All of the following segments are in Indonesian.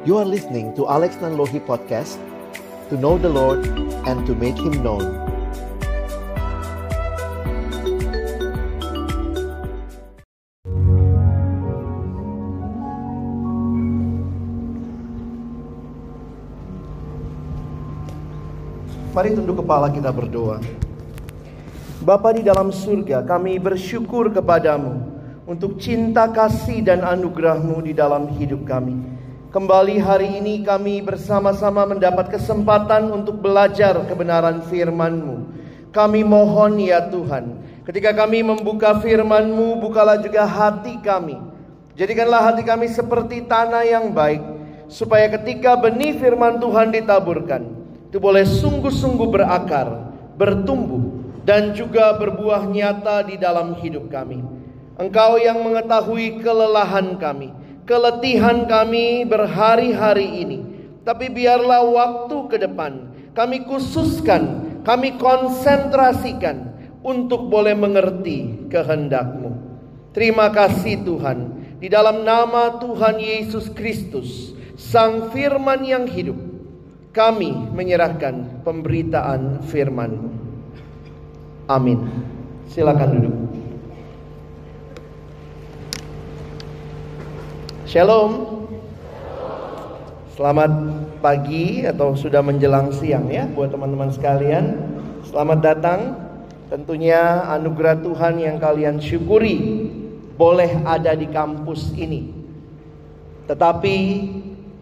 You are listening to Alex Nanlohi Podcast To know the Lord and to make Him known Mari tunduk kepala kita berdoa Bapa di dalam surga, kami bersyukur kepadamu untuk cinta kasih dan anugerahmu di dalam hidup kami. Kembali hari ini kami bersama-sama mendapat kesempatan untuk belajar kebenaran firman-Mu. Kami mohon ya Tuhan, ketika kami membuka firman-Mu, bukalah juga hati kami. Jadikanlah hati kami seperti tanah yang baik, supaya ketika benih firman Tuhan ditaburkan, itu boleh sungguh-sungguh berakar, bertumbuh, dan juga berbuah nyata di dalam hidup kami. Engkau yang mengetahui kelelahan kami, keletihan kami berhari-hari ini. Tapi biarlah waktu ke depan kami khususkan, kami konsentrasikan untuk boleh mengerti kehendakmu. Terima kasih Tuhan. Di dalam nama Tuhan Yesus Kristus, Sang Firman yang hidup, kami menyerahkan pemberitaan firman-Mu. Amin. Silakan duduk. Shalom. Selamat pagi atau sudah menjelang siang ya buat teman-teman sekalian. Selamat datang. Tentunya anugerah Tuhan yang kalian syukuri boleh ada di kampus ini. Tetapi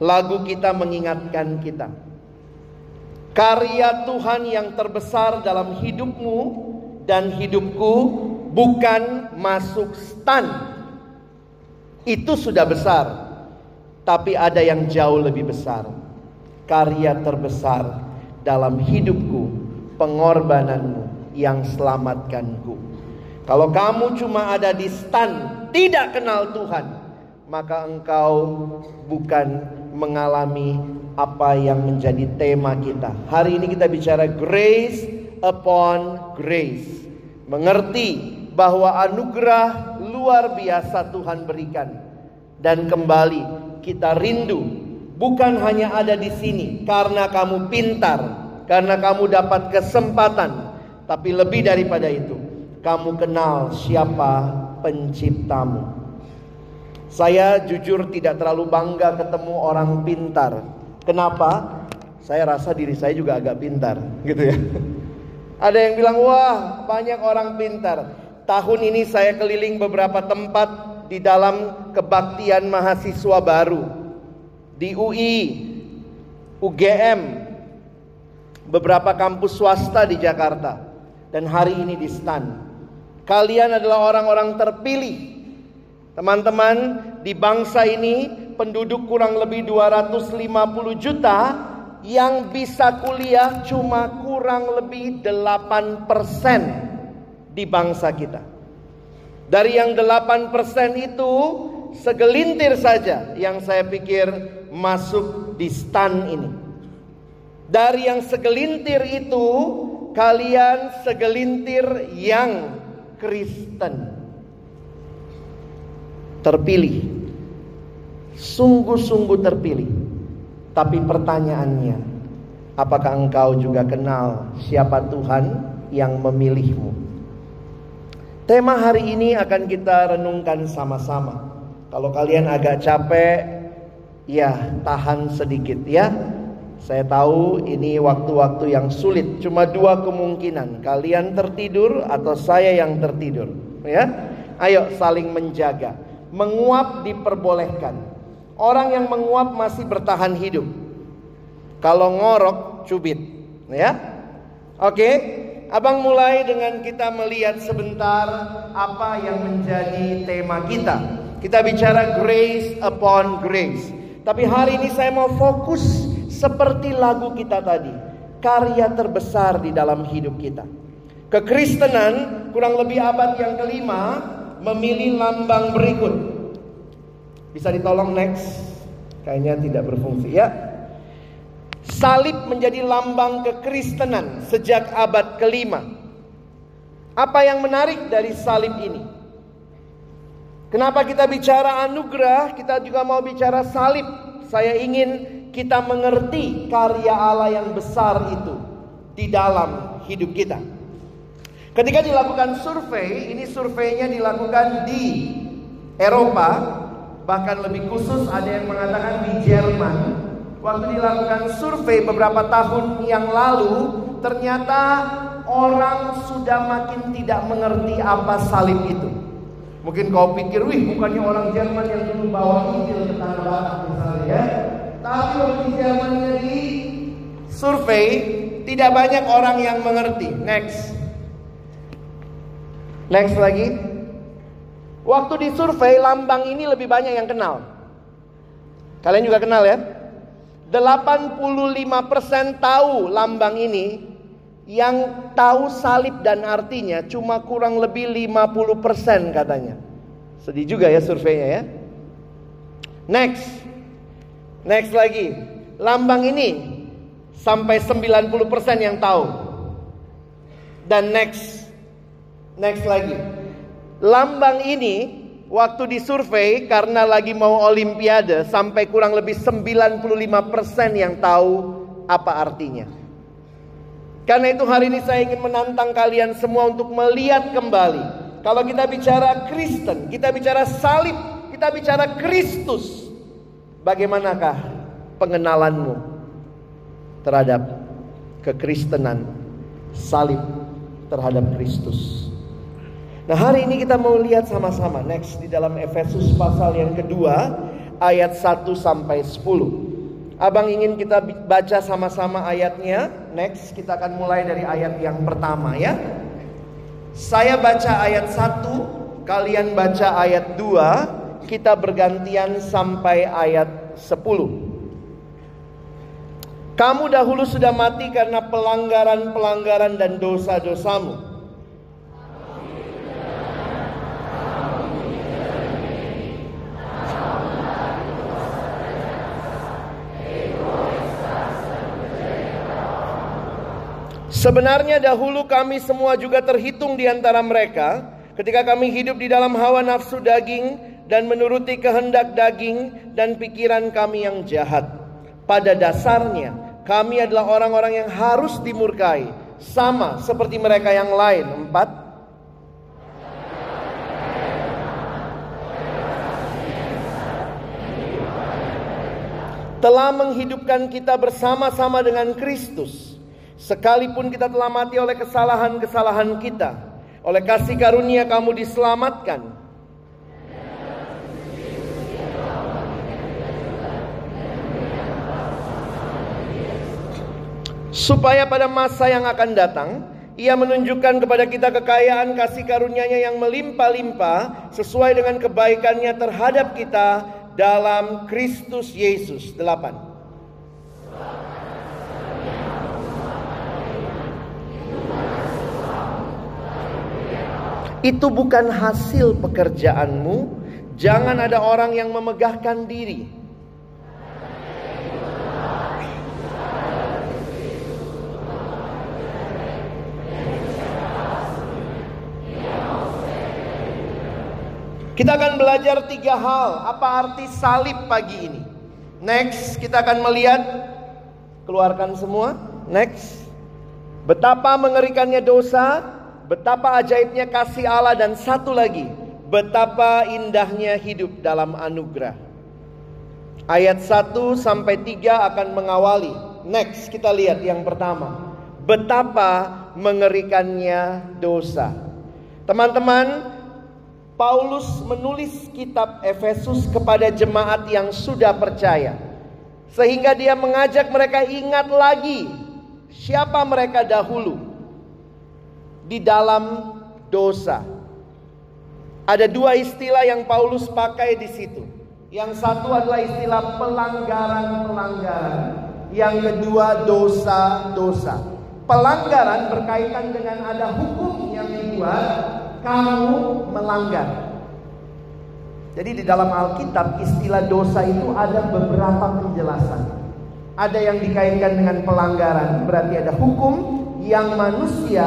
lagu kita mengingatkan kita. Karya Tuhan yang terbesar dalam hidupmu dan hidupku bukan masuk stan. Itu sudah besar. Tapi ada yang jauh lebih besar. Karya terbesar dalam hidupku, pengorbananmu yang selamatkanku. Kalau kamu cuma ada di stan, tidak kenal Tuhan, maka engkau bukan mengalami apa yang menjadi tema kita. Hari ini kita bicara grace upon grace. Mengerti bahwa anugerah luar biasa Tuhan berikan. Dan kembali kita rindu bukan hanya ada di sini karena kamu pintar, karena kamu dapat kesempatan, tapi lebih daripada itu, kamu kenal siapa penciptamu. Saya jujur tidak terlalu bangga ketemu orang pintar. Kenapa? Saya rasa diri saya juga agak pintar, gitu ya. Ada yang bilang, wah banyak orang pintar. Tahun ini saya keliling beberapa tempat di dalam kebaktian mahasiswa baru. Di UI, UGM, beberapa kampus swasta di Jakarta. Dan hari ini di STAN. Kalian adalah orang-orang terpilih. Teman-teman, di bangsa ini penduduk kurang lebih 250 juta yang bisa kuliah cuma kurang lebih 8% di bangsa kita. Dari yang 8% itu segelintir saja yang saya pikir masuk di stan ini. Dari yang segelintir itu kalian segelintir yang Kristen. Terpilih. Sungguh-sungguh terpilih. Tapi pertanyaannya, apakah engkau juga kenal siapa Tuhan yang memilihmu? Tema hari ini akan kita renungkan sama-sama. Kalau kalian agak capek, ya tahan sedikit ya. Saya tahu ini waktu-waktu yang sulit. Cuma dua kemungkinan, kalian tertidur atau saya yang tertidur, ya. Ayo saling menjaga. Menguap diperbolehkan. Orang yang menguap masih bertahan hidup. Kalau ngorok cubit, ya. Oke, Abang mulai dengan kita melihat sebentar apa yang menjadi tema kita. Kita bicara grace upon grace. Tapi hari ini saya mau fokus seperti lagu kita tadi. Karya terbesar di dalam hidup kita. Kekristenan kurang lebih abad yang kelima memilih lambang berikut. Bisa ditolong next? Kayaknya tidak berfungsi ya. Salib menjadi lambang kekristenan sejak abad kelima. Apa yang menarik dari salib ini? Kenapa kita bicara anugerah, kita juga mau bicara salib. saya ingin kita mengerti karya Allah yang besar itu di dalam hidup kita. Ketika dilakukan survei, ini surveinya dilakukan di Eropa, bahkan lebih khusus ada yang mengatakan di Jerman. Waktu dilakukan survei beberapa tahun yang lalu, ternyata orang sudah makin tidak mengerti apa salib itu. Mungkin kau pikir, wih bukannya orang Jerman yang dulu bawa Injil ke tanah barat misalnya ya. Tapi waktu Jermannya di survei, tidak banyak orang yang mengerti. Next. Next lagi. Waktu di survei lambang ini lebih banyak yang kenal. Kalian juga kenal ya? 85% tahu lambang ini yang tahu salib dan artinya cuma kurang lebih 50% katanya. Sedih juga ya surveinya ya. Next. Next lagi. Lambang ini sampai 90% yang tahu. Dan next Next lagi. Lambang ini waktu disurvei karena lagi mau olimpiade sampai kurang lebih 95% yang tahu apa artinya. Karena itu hari ini saya ingin menantang kalian semua untuk melihat kembali. Kalau kita bicara Kristen, kita bicara salib, kita bicara Kristus. Bagaimanakah pengenalanmu terhadap kekristenan salib terhadap Kristus? Nah hari ini kita mau lihat sama-sama next di dalam Efesus pasal yang kedua ayat 1 sampai 10. Abang ingin kita baca sama-sama ayatnya. Next kita akan mulai dari ayat yang pertama ya. Saya baca ayat 1, kalian baca ayat 2, kita bergantian sampai ayat 10. Kamu dahulu sudah mati karena pelanggaran-pelanggaran dan dosa-dosamu. Sebenarnya dahulu kami semua juga terhitung di antara mereka ketika kami hidup di dalam hawa nafsu daging dan menuruti kehendak daging dan pikiran kami yang jahat. Pada dasarnya kami adalah orang-orang yang harus dimurkai sama seperti mereka yang lain. Empat. Telah menghidupkan kita bersama-sama dengan Kristus Sekalipun kita telah mati oleh kesalahan-kesalahan kita, oleh kasih karunia kamu diselamatkan. Supaya pada masa yang akan datang, ia menunjukkan kepada kita kekayaan kasih karunia-Nya yang melimpah-limpah sesuai dengan kebaikannya terhadap kita dalam Kristus Yesus. Delapan. Itu bukan hasil pekerjaanmu. Jangan ada orang yang memegahkan diri. Kita akan belajar tiga hal. Apa arti salib pagi ini? Next, kita akan melihat. Keluarkan semua. Next. Betapa mengerikannya dosa Betapa ajaibnya kasih Allah dan satu lagi, betapa indahnya hidup dalam anugerah. Ayat 1 sampai 3 akan mengawali. Next kita lihat yang pertama. Betapa mengerikannya dosa. Teman-teman, Paulus menulis kitab Efesus kepada jemaat yang sudah percaya. Sehingga dia mengajak mereka ingat lagi siapa mereka dahulu di dalam dosa. Ada dua istilah yang Paulus pakai di situ. Yang satu adalah istilah pelanggaran-pelanggaran, yang kedua dosa-dosa. Pelanggaran berkaitan dengan ada hukum yang dibuat, kamu melanggar. Jadi di dalam Alkitab istilah dosa itu ada beberapa penjelasan. Ada yang dikaitkan dengan pelanggaran, berarti ada hukum yang manusia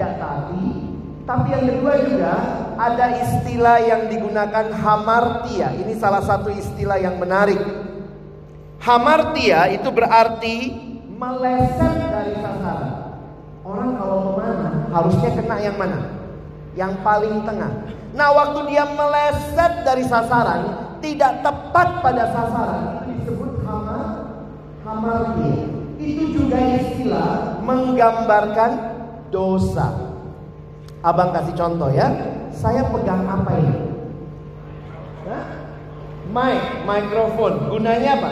tidak taati. Tapi yang kedua juga ada istilah yang digunakan hamartia. Ini salah satu istilah yang menarik. Hamartia itu berarti meleset dari sasaran. Orang kalau ke mana harusnya kena yang mana? Yang paling tengah. Nah waktu dia meleset dari sasaran, tidak tepat pada sasaran, disebut hamar, hamartia. Itu juga istilah menggambarkan dosa. Abang kasih contoh ya. Saya pegang apa ini? Hah? Mic, mikrofon. Gunanya apa?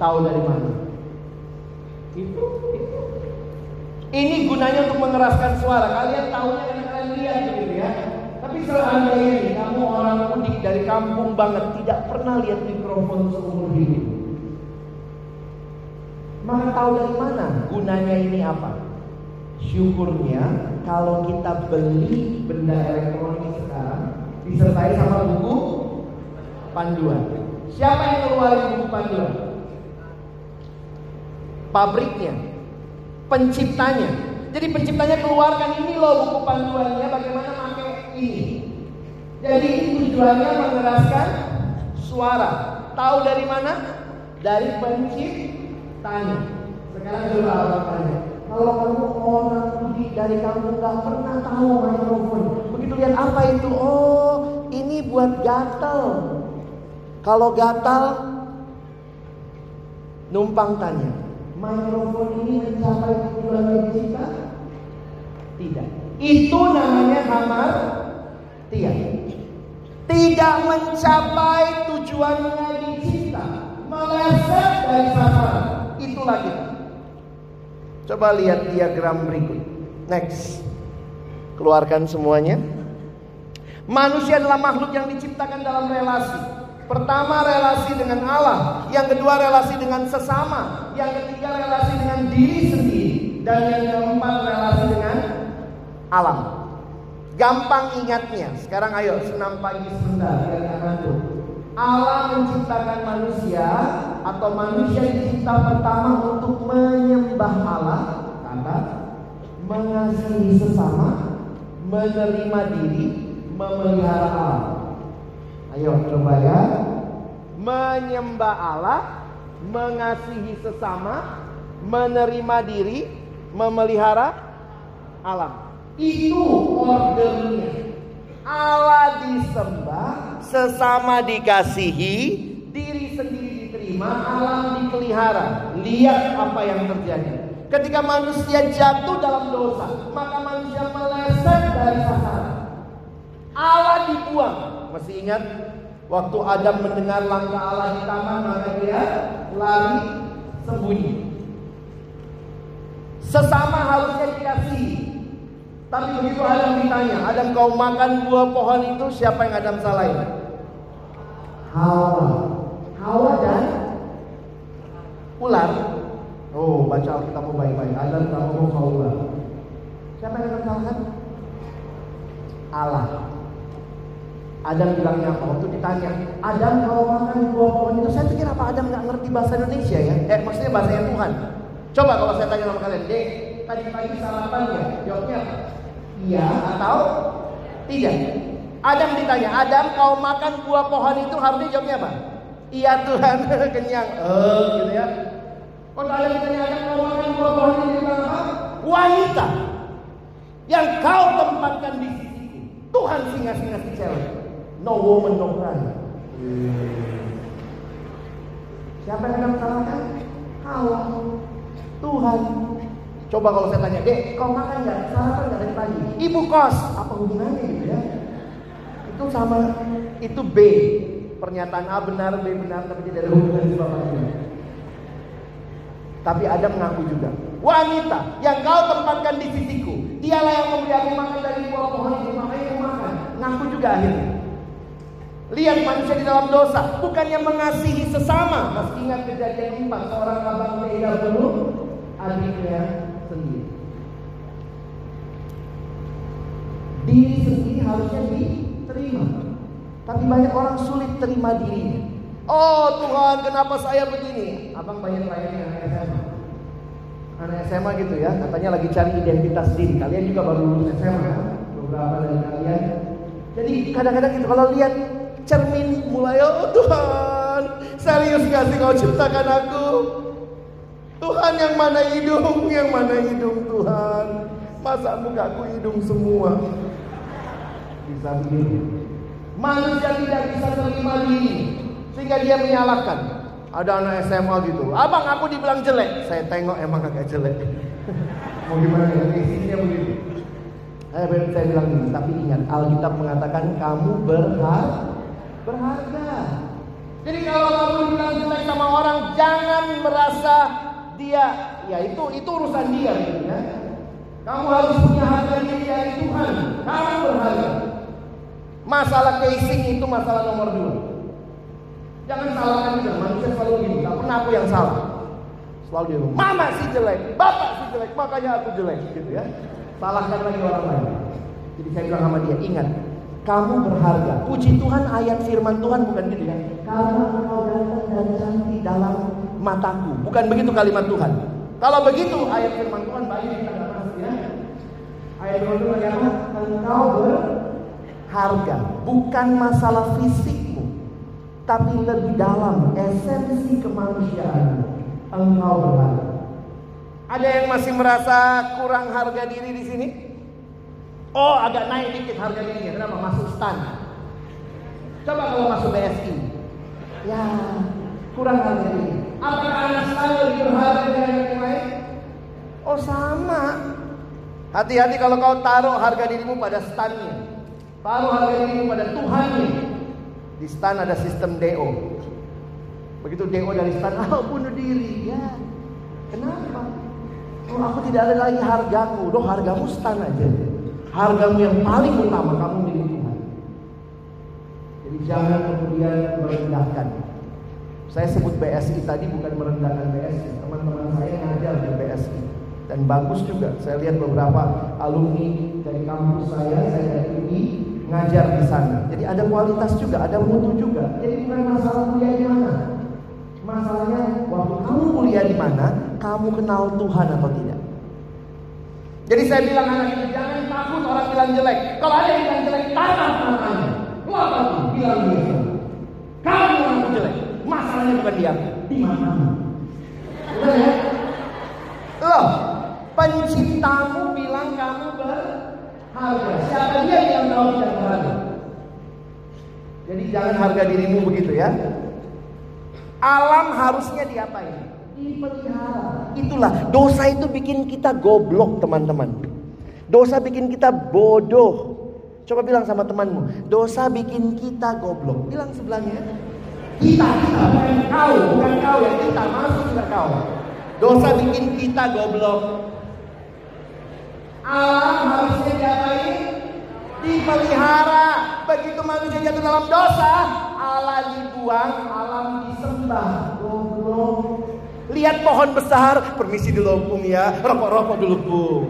Tahu dari mana? Itu, itu. Ini gunanya untuk mengeraskan suara. Kalian tahunya karena kalian lihat gitu ya. Tapi seandainya kamu orang mudik dari kampung banget tidak pernah lihat mikrofon seumur hidup. Maka tahu dari mana gunanya ini apa? Syukurnya kalau kita beli benda elektronik sekarang disertai sama buku panduan. Siapa yang keluarin buku panduan? Pabriknya, penciptanya. Jadi penciptanya keluarkan ini loh buku panduannya bagaimana pakai ini. Jadi tujuannya mengeraskan suara. Tahu dari mana? Dari penciptanya. Sekarang coba tanya. Kalau kamu orang mudik dari kamu nggak pernah tahu mikrofon, begitu lihat apa itu? Oh, ini buat gatal. Kalau gatal, numpang tanya, mikrofon ini mencapai tujuan kita? Tidak. Itu namanya hamar tiap. Tidak mencapai tujuannya dicipta, meleset dari sasaran. Itulah kita. Coba lihat diagram berikut. Next. Keluarkan semuanya. Manusia adalah makhluk yang diciptakan dalam relasi. Pertama relasi dengan Allah, yang kedua relasi dengan sesama, yang ketiga relasi dengan diri sendiri, dan yang keempat relasi dengan alam. Gampang ingatnya. Sekarang ayo senam pagi sebentar biar ngantuk. Allah menciptakan manusia atau manusia dicipta pertama untuk menyembah Allah kata mengasihi sesama menerima diri memelihara Allah. Ayo coba ya. Menyembah Allah mengasihi sesama menerima diri memelihara alam. Itu ordernya Allah disembah, sesama dikasihi, diri sendiri diterima, alam dipelihara. Lihat apa yang terjadi. Ketika manusia jatuh dalam dosa, maka manusia meleset dari sasaran. Allah dibuang. Masih ingat waktu Adam mendengar langkah Allah di taman, maka dia lari sembunyi. Sesama harusnya dikasihi, tapi begitu Adam ditanya, Adam kau makan buah pohon itu siapa yang Adam salahin? Hawa. Hawa dan ular. Oh, baca Alkitab baik-baik. Adam kamu mau ular. Siapa yang Adam salahkan? Allah. Adam bilangnya apa? Waktu ditanya, Adam kalau makan buah pohon itu, saya pikir apa Adam nggak ngerti bahasa Indonesia ya? Eh, maksudnya bahasa Tuhan. Coba kalau saya tanya sama kalian, dek, tadi pagi sarapan ya? Jawabnya apa? Iya atau tidak? Adam ditanya, Adam kau makan buah pohon itu harusnya jawabnya apa? Iya Tuhan, kenyang. Oh, gitu ya. Kalau Adam ditanya, Adam kau makan buah pohon itu apa? Wanita yang kau tempatkan di sisi Tuhan singa-singa si cewek. No woman, no cry. Siapa yang akan salahkan? Hawa. Tuhan Coba kalau saya tanya, dek, kau makan nggak? Sarapan nggak dari pagi? Ibu kos, apa hubungannya gitu ya? Itu sama, itu B. Pernyataan A benar, B benar, tapi tidak ada hubungan sama bapaknya. Tapi Adam mengaku juga. Wanita yang kau tempatkan di sisiku, dialah yang memberi aku makan dari buah pohon itu, makanya aku makan. Ngaku juga akhirnya. Lihat manusia di dalam dosa, bukannya mengasihi sesama. Masih ingat kejadian 4, seorang abang tega dulu, adiknya sendiri. Diri sendiri harusnya diterima. Tapi banyak orang sulit terima dirinya. Oh Tuhan, kenapa saya begini? Abang banyak tanya anak SMA. Anak SMA gitu ya, katanya lagi cari identitas diri. Kalian juga baru lulus SMA kan? Beberapa dari kalian. Jadi kadang-kadang gitu kalau lihat cermin mulai oh Tuhan Serius gak sih kau ciptakan aku? Tuhan yang mana hidung, yang mana hidung Tuhan? Masa mukaku hidung semua? Bisa begini. Manusia tidak bisa terima diri sehingga dia menyalahkan. Ada anak SMA gitu, abang aku dibilang jelek. Saya tengok emang agak jelek. Mau gimana? Isinya begitu. Saya, saya bilang ini, tapi ingat Alkitab mengatakan kamu berharga. Berharga. Jadi kalau kamu bilang jelek sama orang, jangan merasa dia, ya itu itu urusan dia gitu ya. Kamu harus punya harga diri dari Tuhan. Kamu berharga. Masalah casing itu masalah nomor dua. Jangan salahkan juga, manusia selalu gini, gak pernah aku yang salah. Selalu dia mama sih jelek, bapak sih jelek, makanya aku jelek, gitu ya. Salahkan lagi orang lain. Jadi saya bilang sama dia, ingat, kamu berharga. Puji Tuhan ayat firman Tuhan bukan gitu ya. Karena engkau ganteng dan cantik dalam mataku. Bukan begitu kalimat Tuhan. Kalau begitu ayat firman Tuhan baik kita. Ayat firman Tuhan yang engkau berharga. Bukan masalah fisikmu. Tapi lebih dalam esensi kemanusiaan. Engkau berharga. Ada yang masih merasa kurang harga diri di sini? Oh agak naik dikit harga dirinya. Kenapa? Masuk stan. Coba kalau masuk BSI. Ya kurang harga diri. Apakah anak saya lebih berharga dari yang lain? Oh sama. Hati-hati kalau kau taruh harga dirimu pada stannya. Taruh harga dirimu pada Tuhannya. Di stan ada sistem DO. Begitu DO dari stan, oh bunuh diri. Ya, kenapa? Oh, aku tidak ada lagi hargaku. Doh hargamu stan aja. Hargamu yang paling utama kamu milik Tuhan. Jadi jangan kemudian merendahkan. Saya sebut BSI tadi bukan merendahkan BSI. Teman-teman saya ngajar di BSI dan bagus juga. Saya lihat beberapa alumni dari kampus saya, saya dari UI ngajar di sana. Jadi ada kualitas juga, ada mutu juga. Jadi bukan masalah kuliah di mana. Masalahnya waktu kamu kuliah di mana, kamu kenal Tuhan atau tidak. Jadi saya bilang anak itu jangan takut orang bilang jelek. Kalau ada yang bilang jelek, tanam tangannya. Lu apa tuh? Bilang dia. Kamu orang jelek. Masalahnya bukan dia, di mana? Ya? Loh, penciptamu bilang kamu berharga. Siapa dia yang tahu tidak berharga? Jadi jangan harga dirimu begitu ya. Alam harusnya diapain? Dipelihara. Itulah dosa itu bikin kita goblok teman-teman. Dosa bikin kita bodoh. Coba bilang sama temanmu, dosa bikin kita goblok. Bilang sebelahnya. Kita, kita bukan kau, bukan kau ya kita masuk juga kau. Dosa bikin kita goblok. Alam harusnya diapain? Dipelihara. Begitu manusia jatuh dalam dosa, Allah dibuang, alam disembah. Goblok. Lihat pohon besar, permisi dulu Bung ya, rokok-rokok dulu Bung.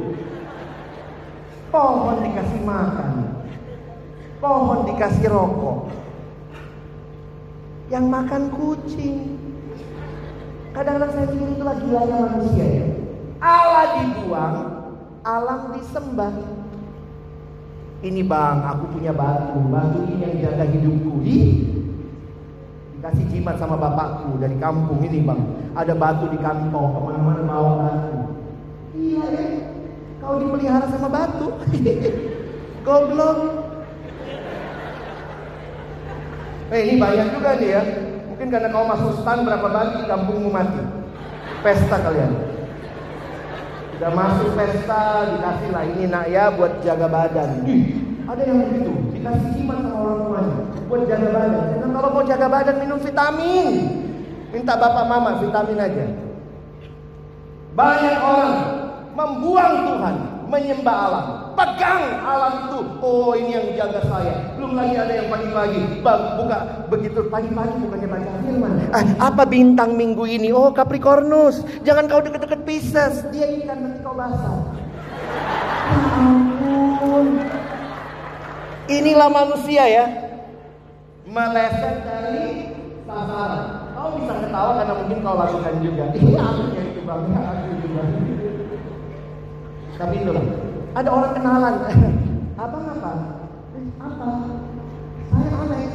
Pohon dikasih makan. Pohon dikasih rokok. Yang makan kucing. Kadang-kadang saya pikir itulah gilanya manusia ya. Allah dibuang, alam disembah. Ini bang, aku punya batu. Batu ini yang jaga hidupku. Ih, dikasih jimat sama bapakku dari kampung ini bang. Ada batu di kantong, ke mana-mana bawa batu. Iya ya, kau dipelihara sama batu. Goblok. Eh ini banyak juga nih ya. Mungkin karena kau masuk stan berapa bagi kampungmu mati. Pesta kalian. Sudah masuk pesta dikasih lah ini nak ya buat jaga badan. ada yang begitu dikasih jimat sama orang tuanya buat jaga badan. Dan kalau mau jaga badan minum vitamin. Minta bapak mama vitamin aja. Banyak orang membuang Tuhan, menyembah alam. Pegang alam itu. Oh ini yang jaga saya. Belum lagi ada yang pagi-pagi. Bang buka begitu pagi-pagi bukannya baca firman. Ah, apa bintang minggu ini? Oh Capricornus. Jangan kau deket-deket Pisces. Dia ikan nanti kau basah. Ya. Inilah manusia ya. Meleset dari sasaran. Kau bisa ketawa karena mungkin kau lakukan juga. Iya, aku bang, aku juga. Tapi itulah. Ada orang kenalan. abang apa? Eh, apa? Saya Alex.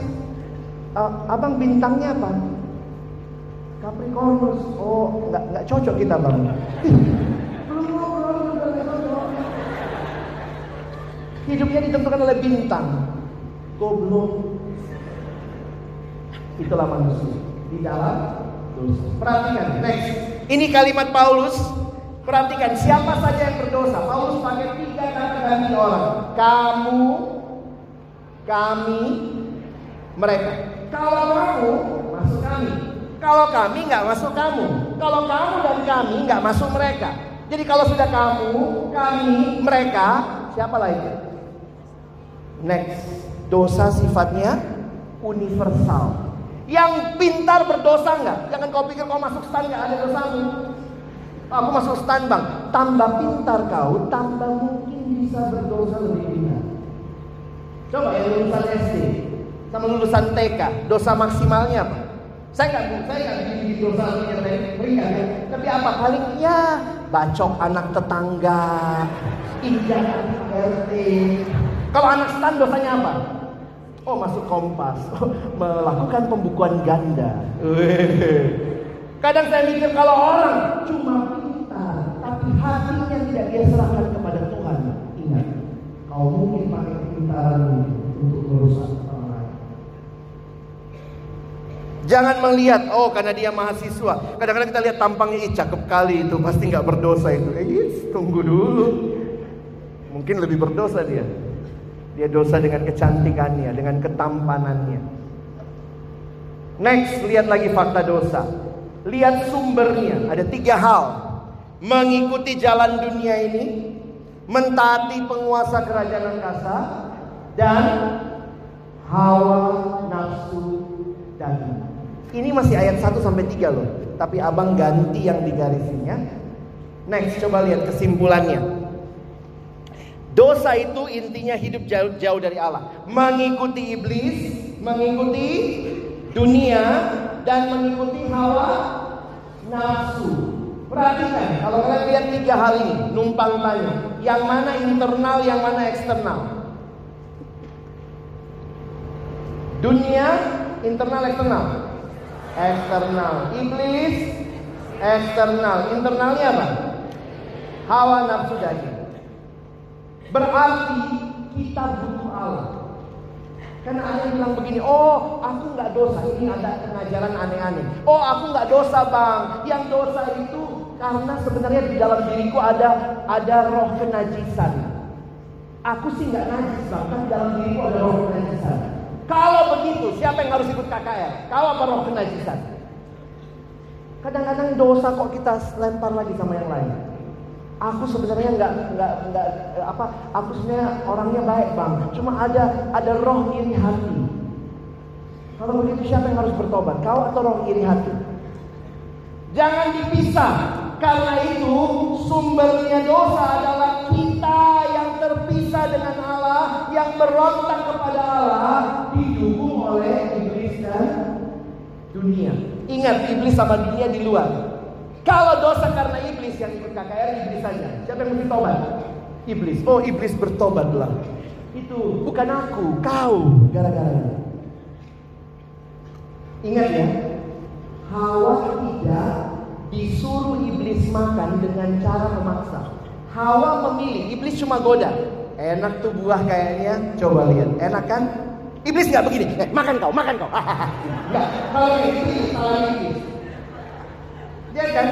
Uh, abang bintangnya apa? Capricornus. Oh, nggak nggak cocok kita bang. Hidupnya ditentukan oleh bintang. Goblok. Itulah manusia di dalam dosa. Perhatikan, next. Ini kalimat Paulus. Perhatikan siapa saja yang berdosa. Paulus pakai tiga kata ganti orang. Kamu, kami, mereka. Kalau kamu masuk kami. Kalau kami nggak masuk kamu. Kalau kamu dan kami nggak masuk mereka. Jadi kalau sudah kamu, kami, mereka, siapa lagi? Next, dosa sifatnya universal. Yang pintar berdosa nggak? Jangan kau pikir kau masuk stan nggak ada dosamu. Aku masuk stan bang. Tambah pintar kau, tambah mungkin bisa berdosa lebih pintar. Coba ya lulusan SD sama lulusan TK, dosa maksimalnya apa? Saya nggak saya nggak bikin dosa yang ringan ya. Tapi apa paling ya bacok anak tetangga, injak RT. Kalau anak stan dosanya apa? Oh masuk kompas, oh, melakukan pembukuan ganda. Kadang saya mikir kalau orang cuma tapi hatinya tidak dia serahkan kepada Tuhan. Ingat, kau mungkin pakai kepintaranmu untuk merusak orang lain. Jangan melihat, oh karena dia mahasiswa. Kadang-kadang kita lihat tampangnya, ih cakep kali itu, pasti nggak berdosa itu. Eh, tunggu dulu. Mungkin lebih berdosa dia. Dia dosa dengan kecantikannya, dengan ketampanannya. Next, lihat lagi fakta dosa. Lihat sumbernya. Ada tiga hal. Mengikuti jalan dunia ini. Mentaati penguasa kerajaan angkasa. Dan hawa nafsu daging. Ini masih ayat 1 sampai 3 loh. Tapi abang ganti yang di garisnya. Next, coba lihat kesimpulannya. Dosa itu intinya hidup jauh, jauh dari Allah. Mengikuti iblis, mengikuti dunia, dan mengikuti hawa nafsu. Perhatikan, kalau kalian lihat tiga hal ini, numpang tanya. Yang mana internal, yang mana eksternal? Dunia, internal, eksternal? Eksternal. Iblis, eksternal. Internalnya apa? Hawa nafsu daging. Berarti kita butuh Allah. Karena ada yang bilang begini, oh aku nggak dosa, ini ada pengajaran aneh-aneh. Oh aku nggak dosa bang, yang dosa itu karena sebenarnya di dalam diriku ada ada roh kenajisan. Aku sih nggak najis tapi dalam diriku ada roh kenajisan. Kalau begitu, siapa yang harus ikut KKR? Kalau apa roh kenajisan? Kadang-kadang dosa kok kita lempar lagi sama yang lain aku sebenarnya nggak nggak nggak apa aku sebenarnya orangnya baik bang cuma ada ada roh iri hati kalau begitu siapa yang harus bertobat kau atau roh iri hati jangan dipisah karena itu sumbernya dosa adalah kita yang terpisah dengan Allah yang berontak kepada Allah didukung oleh iblis dan dunia ingat iblis sama dunia di luar kalau dosa karena iblis yang ikut KKR iblis saja. Siapa yang mesti tobat? Iblis. Oh iblis bertobatlah. Itu bukan aku, kau gara-gara Ingat ya, Hawa tidak disuruh iblis makan dengan cara memaksa. Hawa memilih, iblis cuma goda. Enak tuh buah kayaknya, coba lihat. Enak kan? Iblis nggak begini, eh, makan kau, makan kau. Kalau ini salah iblis. Ya kan?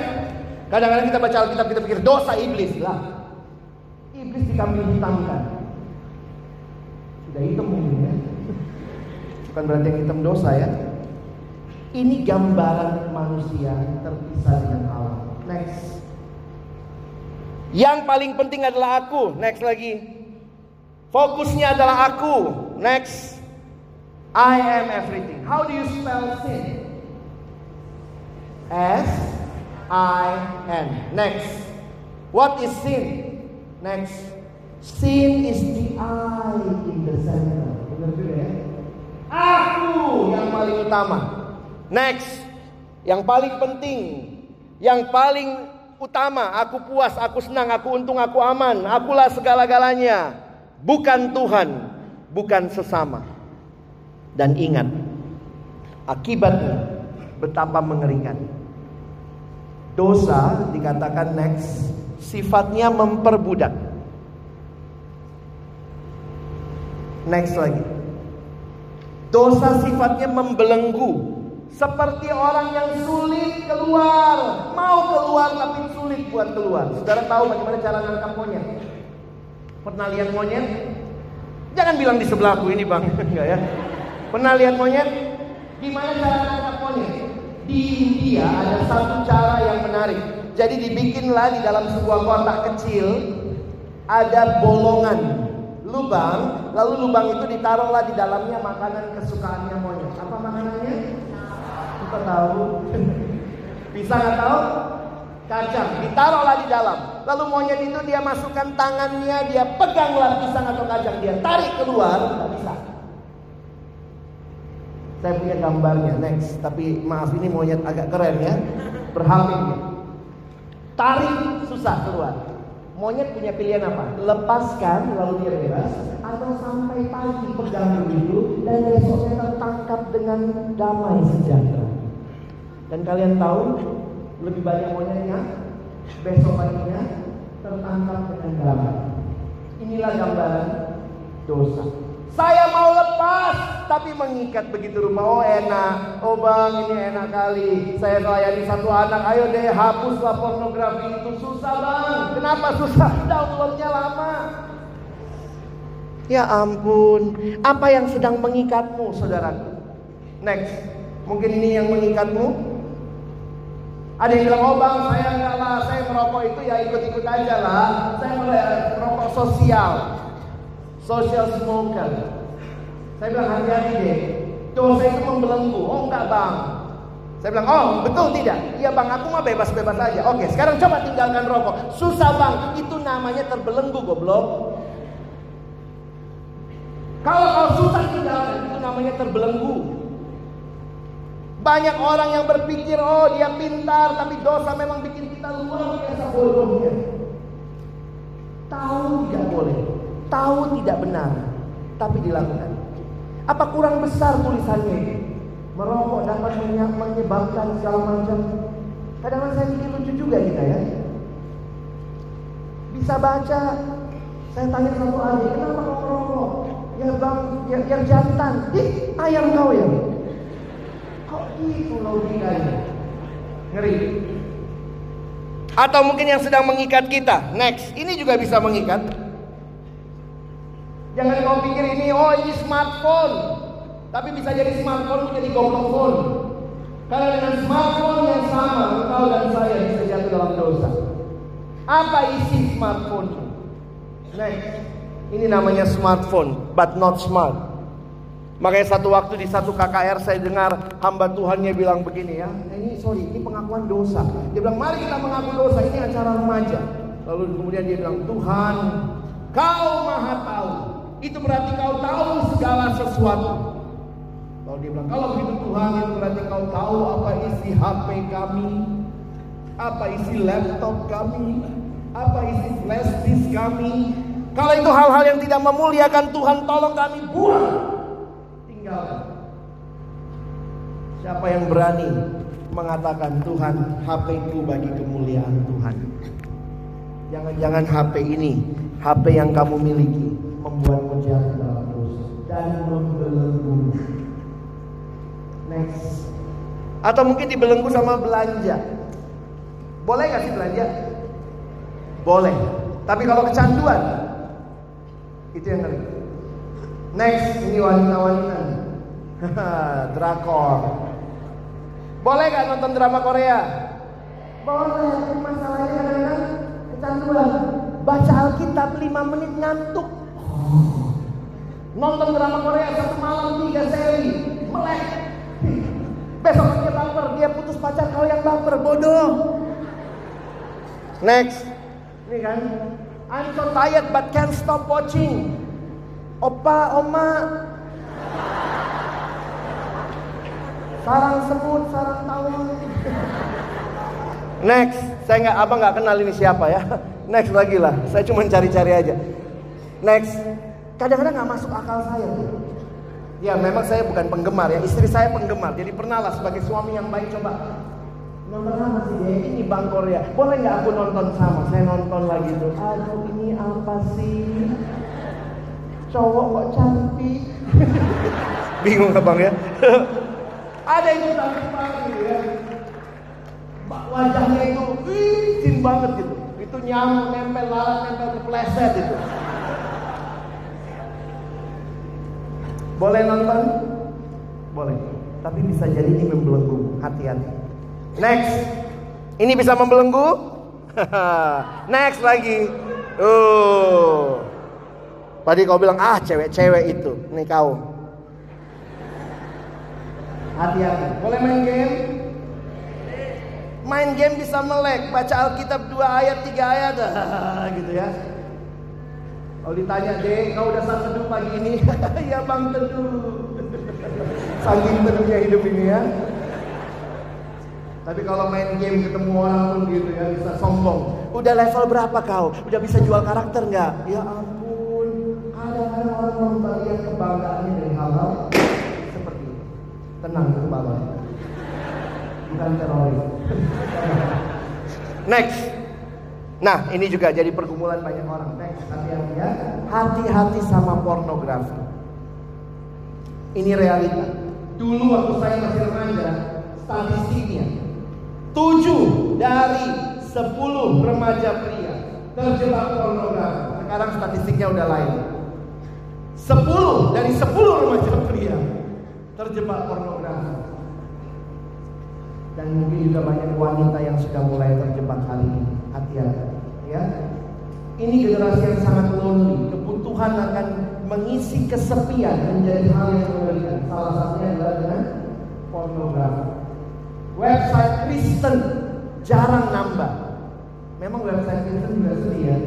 Kadang-kadang kita baca Alkitab kita pikir dosa iblis lah. Iblis dikambing hitamkan. Sudah hitam ya. Bukan berarti yang hitam dosa ya. Ini gambaran manusia terpisah dengan Yang paling penting adalah aku. Next lagi. Fokusnya adalah aku. Next. I am everything. How do you spell sin? S I N. Next. What is sin? Next. Sin is the I in the center. Ya? Aku yang paling utama. Next. Yang paling penting. Yang paling utama. Aku puas, aku senang, aku untung, aku aman. Akulah segala-galanya. Bukan Tuhan. Bukan sesama. Dan ingat. Akibatnya betapa mengerikan. Dosa dikatakan next sifatnya memperbudak. Next lagi. Dosa sifatnya membelenggu. Seperti orang yang sulit keluar. Mau keluar tapi sulit buat keluar. Saudara tahu bagaimana cara nangkap monyet? Pernah lihat monyet? Jangan bilang di sebelahku ini bang. Enggak ya. Pernah lihat monyet? Gimana cara nangkap monyet? Di India ada satu cara yang menarik. Jadi dibikinlah di dalam sebuah kotak kecil ada bolongan lubang, lalu lubang itu ditaruhlah di dalamnya makanan kesukaannya monyet. Apa makanannya? Kita tahu. Bisa nggak tahu? Kacang. Ditaruhlah di dalam. Lalu monyet itu dia masukkan tangannya, dia peganglah pisang atau kacang, dia tarik keluar, nggak bisa. Saya punya gambarnya next, tapi maaf ini monyet agak keren ya, berhamil. Tarik susah keluar. Monyet punya pilihan apa? Lepaskan lalu dia bebas atau sampai pagi pegang begitu dan besoknya tertangkap dengan damai sejahtera. Dan kalian tahu lebih banyak monyetnya besok paginya tertangkap dengan damai. Inilah gambaran dosa. Saya mau lepas, tapi mengikat begitu rumah. Oh enak, oh bang ini enak kali. Saya melayani satu anak, ayo deh hapuslah pornografi itu susah bang. Kenapa susah? Downloadnya lama. Ya ampun, apa yang sedang mengikatmu, saudaraku? Next, mungkin ini yang mengikatmu. Ada yang bilang, oh bang, saya enggak lah, saya merokok itu ya ikut-ikut aja lah. Saya merokok sosial. Social smoker. Saya bilang hati-hati deh. Dosa itu membelenggu. Oh enggak bang. Saya bilang, oh betul tidak? Iya bang, aku mah bebas-bebas aja. Oke, sekarang coba tinggalkan rokok. Susah bang, itu namanya terbelenggu goblok. Kalau kau susah tinggalkan, itu namanya terbelenggu. Banyak orang yang berpikir, oh dia pintar, tapi dosa memang bikin kita luar biasa bodohnya. Tahu tidak boleh, tahu tidak benar, tapi dilakukan. Apa kurang besar tulisannya Merokok dapat menyebabkan segala macam. Kadang-kadang saya pikir lucu juga kita ya. Bisa baca. Saya tanya satu adik, kenapa kau merokok? Ya bang, ya, yang jantan. Ih, ayam kau ya. Gitu logikanya? Ngeri. Atau mungkin yang sedang mengikat kita. Next, ini juga bisa mengikat. Jangan kau pikir ini, oh ini smartphone. Tapi bisa jadi smartphone menjadi goblok phone. Karena dengan smartphone yang sama, engkau dan saya bisa jatuh dalam dosa. Apa isi smartphone? Next, ini namanya smartphone, but not smart. Makanya satu waktu di satu KKR saya dengar hamba Tuhannya bilang begini ya, ini sorry, ini pengakuan dosa. Dia bilang mari kita mengaku dosa, ini acara remaja. Lalu kemudian dia bilang Tuhan, kau maha tahu. Itu berarti kau tahu segala sesuatu. Lalu dia bilang, kalau begitu Tuhan itu berarti kau tahu apa isi HP kami, apa isi laptop kami, apa isi flash disk kami. Kalau itu hal-hal yang tidak memuliakan Tuhan, tolong kami buang. Siapa yang berani mengatakan Tuhan HP ku bagi kemuliaan Tuhan. Jangan-jangan HP ini, HP yang kamu miliki membuatmu jatuh dalam dosa dan membelenggu. Next. Atau mungkin dibelenggu sama belanja. Boleh gak sih belanja? Boleh. Tapi kalau kecanduan, itu yang ngeri. Next, ini wanita-wanita. Drakor. Boleh gak nonton drama Korea? Boleh, masalahnya kadang-kadang kecanduan. Baca Alkitab 5 menit ngantuk. Nonton drama Korea satu malam tiga seri, melek. Besok dia baper, dia putus pacar kau yang baper, bodoh. Next, ini kan, I'm so tired but can't stop watching. Opa, oma, sarang semut, sarang tawon. Next, saya nggak abang nggak kenal ini siapa ya. Next lagi lah, saya cuma cari-cari aja. Next, kadang-kadang nggak masuk akal saya. Ya memang saya bukan penggemar ya, istri saya penggemar. Jadi pernah lah sebagai suami yang baik coba Nonton apa sih dia? Ini Bang Korea. Boleh nggak aku nonton sama? Saya nonton lagi tuh. Aduh ini apa sih? Cowok kok cantik. Bingung abang ya? Ada yang cantik banget gitu ya. Wajahnya itu licin banget gitu. Itu nyamuk nempel lalat nempel kepleset itu. Boleh nonton? Boleh. Tapi bisa jadi ini membelenggu. Hati-hati. Next. Ini bisa membelenggu? Next lagi. Uh. Tadi kau bilang, ah cewek-cewek itu. Ini kau. Hati-hati. Boleh main game? Main game bisa melek. Baca Alkitab dua ayat, tiga ayat. gitu ya. Kalau ditanya, deh, kau udah saat teduh pagi ini? ya bang teduh. Saking teduhnya hidup ini ya. Tapi kalau main game ketemu orang pun gitu ya bisa sombong. Udah level berapa kau? Udah bisa jual karakter nggak? Ya ampun, kadang-kadang orang membagikan kebanggaannya dari hal-hal seperti itu. Tenang kepala. Bukan teroris. Next. Nah, ini juga jadi pergumulan banyak orang. Next, hati-hati ya. Hati-hati sama pornografi. Ini realita. Dulu waktu saya masih remaja, statistiknya tujuh dari sepuluh remaja pria terjebak pornografi. Sekarang statistiknya udah lain. Sepuluh dari sepuluh remaja pria terjebak pornografi. Dan mungkin juga banyak wanita yang sudah mulai terjebak hal ini. Hati-hati, ya. Ini generasi yang sangat lonely. Kebutuhan akan mengisi kesepian menjadi hal yang mengerikan. Salah satunya adalah dengan pornografi. Website Kristen jarang nambah. Memang website Kristen juga sedih ya.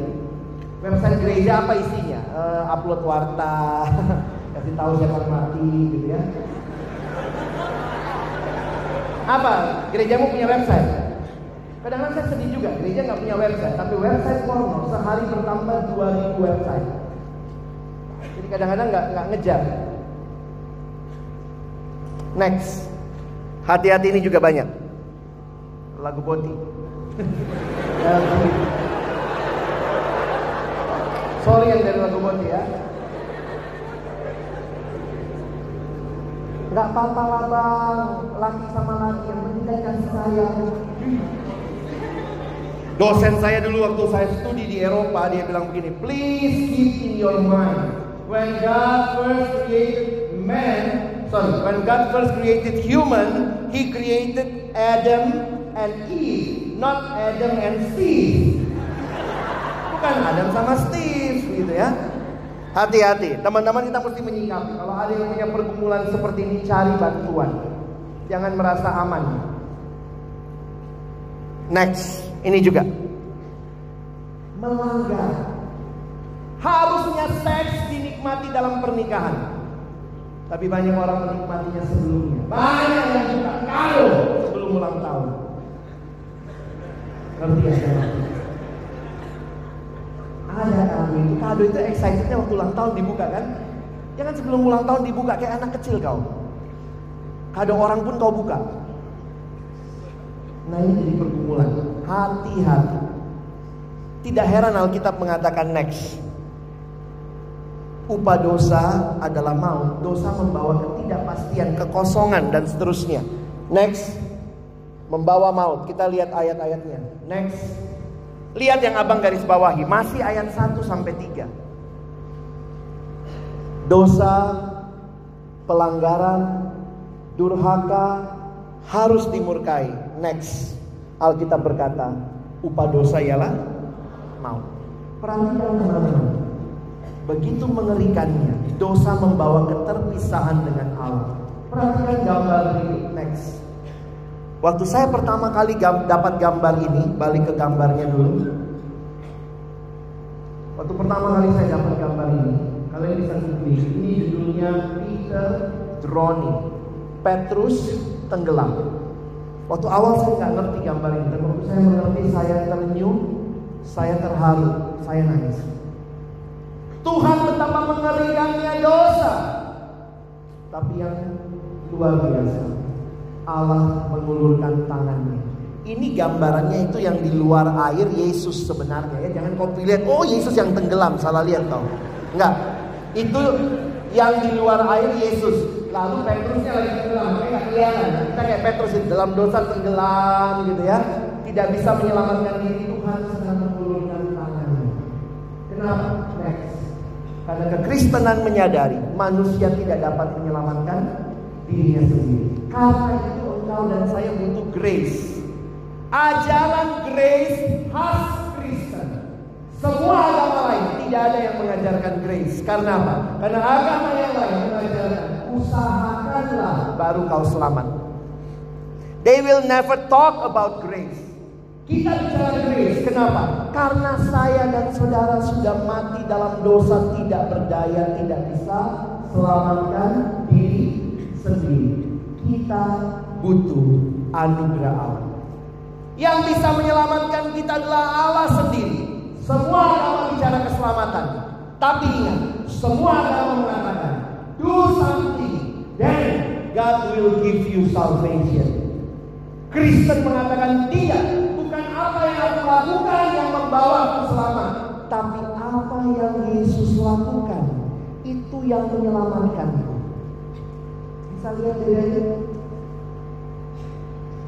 Website gereja apa isinya? Uh, upload warta, kasih tahu siapa mati gitu ya. Apa? Gerejamu punya website? Kadang-kadang saya sedih juga, gereja nggak punya website, tapi website porno sehari bertambah 2000 website. Jadi kadang-kadang nggak nggak ngejar. Next, hati-hati ini juga banyak. Lagu Boti. Sorry yang dari lagu Boti ya. Gak apa-apa lah bang, laki sama laki yang penting sayang. Dosen saya dulu waktu saya studi di Eropa dia bilang begini, please keep in your mind when God first created man, sorry, when God first created human, He created Adam and Eve, not Adam and Steve. Bukan Adam sama Steve gitu ya. Hati-hati, teman-teman kita mesti menyikapi. Kalau ada yang punya pergumulan seperti ini, cari bantuan. Jangan merasa aman. Next, ini juga melanggar. Harusnya seks dinikmati dalam pernikahan. Tapi banyak orang menikmatinya sebelumnya. Banyak yang suka kado sebelum ulang tahun. Ngerti ya? Ada kado itu. Kado itu excitednya waktu ulang tahun dibuka kan? Jangan sebelum ulang tahun dibuka kayak anak kecil kau. Kado orang pun kau buka. Nah ini jadi pergumulan. Hati-hati. Tidak heran Alkitab mengatakan next. Upah dosa adalah maut. Dosa membawa ketidakpastian, kekosongan dan seterusnya. Next. Membawa maut. Kita lihat ayat-ayatnya. Next. Lihat yang abang garis bawahi, masih ayat 1 sampai 3. Dosa, pelanggaran, durhaka harus dimurkai. Next. Alkitab berkata, upah dosa ialah maut. Perhatikan teman-teman. Begitu mengerikannya, dosa membawa keterpisahan dengan Allah. Perhatikan gambar ini. Next. Waktu saya pertama kali gam, dapat gambar ini, balik ke gambarnya dulu. Waktu pertama kali saya dapat gambar ini, kalian bisa googling. Ini judulnya Peter drowning. Petrus tenggelam. Waktu awal saya nggak ngerti gambar ini, tapi waktu saya mengerti, saya ternyum, saya terharu, saya nangis. Tuhan betapa mengerikannya dosa. Tapi yang luar biasa, Allah mengulurkan tangannya Ini gambarannya itu yang di luar air Yesus sebenarnya ya. Jangan kau lihat, oh Yesus yang tenggelam, salah lihat kau. Enggak. Itu yang di luar air Yesus. Lalu Petrusnya lagi tenggelam, makanya nggak kelihatan. Kita kayak Petrus itu dalam dosa tenggelam gitu ya. Tidak bisa menyelamatkan diri Tuhan sedang mengulurkan tangannya. Kenapa? Next. Karena kekristenan menyadari manusia tidak dapat menyelamatkan dirinya sendiri. Karena itu engkau dan saya butuh grace Ajaran grace khas Kristen. Semua agama lain tidak ada yang mengajarkan grace. Karena apa? Karena agama yang lain mengajarkan usahakanlah baru kau selamat. They will never talk about grace. Kita bicara grace, kenapa? Karena saya dan saudara sudah mati dalam dosa tidak berdaya, tidak bisa selamatkan diri sendiri. Kita butuh anugerah Allah. Yang bisa menyelamatkan kita adalah Allah sendiri. Semua agama bicara keselamatan. Tapi ingat, semua agama mengatakan, do something, then God will give you salvation. Kristen mengatakan tidak, bukan apa yang aku lakukan yang membawa aku selamat, tapi apa yang Yesus lakukan itu yang menyelamatkan. Bisa lihat bedanya?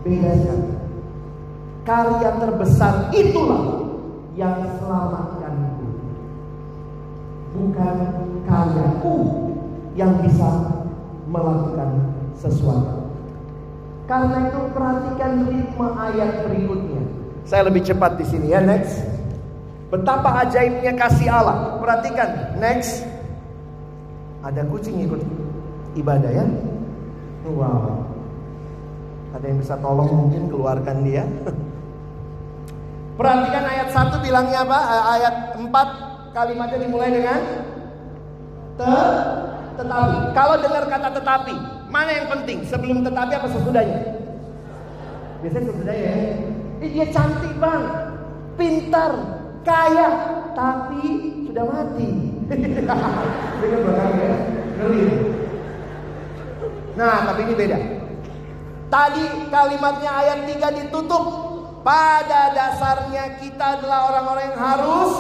Beda sekali. Karya terbesar itulah yang selamatkanku. Bukan karyaku yang bisa melakukan sesuatu. Karena itu perhatikan ritme ayat berikutnya. Saya lebih cepat di sini ya, next. Betapa ajaibnya kasih Allah. Perhatikan, next. Ada kucing ikut ibadah ya. Wow. Ada yang bisa tolong mungkin keluarkan dia. Perhatikan ayat 1 bilangnya apa? Eh, ayat 4 kalimatnya dimulai dengan te tetapi. Kalau dengar kata tetapi, mana yang penting? Sebelum tetapi apa sesudahnya? Biasanya sesudahnya ya. Eh, dia cantik bang, pintar, kaya, tapi sudah mati. ya. Nah, tapi ini beda. Tadi kalimatnya ayat 3 ditutup. Pada dasarnya kita adalah orang-orang yang harus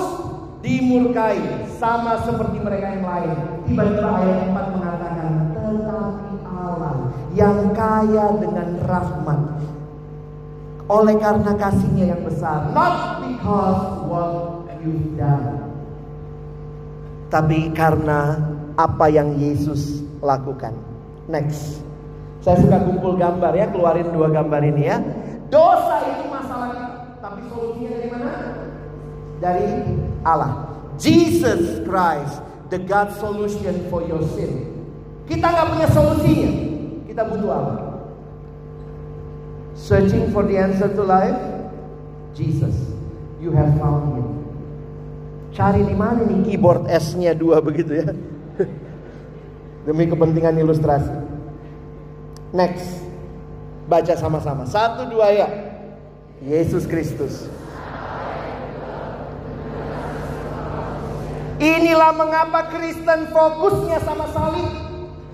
dimurkai sama seperti mereka yang lain. Tiba-tiba ayat 4 mengatakan tetapi Allah yang kaya dengan rahmat. Oleh karena kasihnya yang besar not because what you've done tapi karena apa yang Yesus lakukan. Next saya suka kumpul gambar ya keluarin dua gambar ini ya Dosa itu masalah kita, tapi solusinya dari mana? Dari Allah. Jesus Christ, the God solution for your sin. Kita nggak punya solusinya, kita butuh Allah. Searching for the answer to life, Jesus, you have found Him. Cari di mana nih keyboard S-nya dua begitu ya? Demi kepentingan ilustrasi. Next. Baca sama-sama. Satu dua ya. Yesus Kristus. Inilah mengapa Kristen fokusnya sama salib.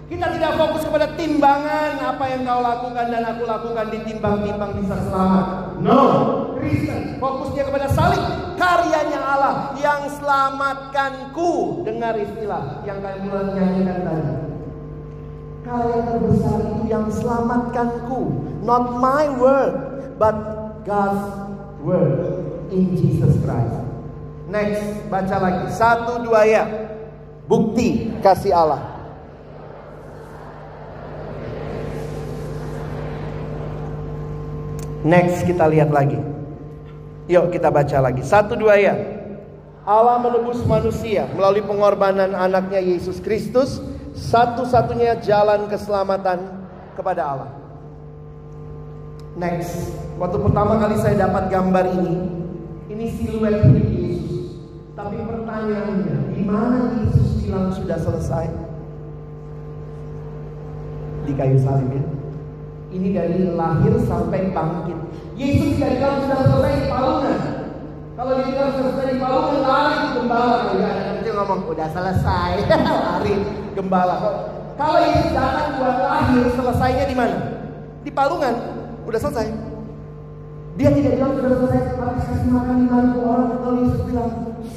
Kita tidak fokus kepada timbangan apa yang kau lakukan dan aku lakukan ditimbang-timbang bisa selamat. No, Kristen fokusnya kepada salib, karyanya Allah yang selamatkanku. Dengar istilah yang kalian nyanyikan tadi karya terbesar itu yang selamatkanku. Not my word, but God's word in Jesus Christ. Next, baca lagi. Satu dua ya. Bukti kasih Allah. Next kita lihat lagi. Yuk kita baca lagi. Satu dua ya. Allah menebus manusia melalui pengorbanan anaknya Yesus Kristus satu-satunya jalan keselamatan kepada Allah. Next, waktu pertama kali saya dapat gambar ini, ini siluet Yesus. Tapi pertanyaannya, di mana Yesus bilang sudah selesai? Di kayu salib ya. Ini dari lahir sampai bangkit. Yesus tidak bilang sudah selesai di palungan. Kalau dia bilang sudah selesai di palungan, lari ke gembala. Ya, dia ngomong udah selesai, lari gembala. Kalau Yesus datang buat lahir, selesainya di mana? Di palungan, udah selesai. Dia tidak bilang sudah selesai, habis kasih makan lima ribu orang, lalu Yesus bilang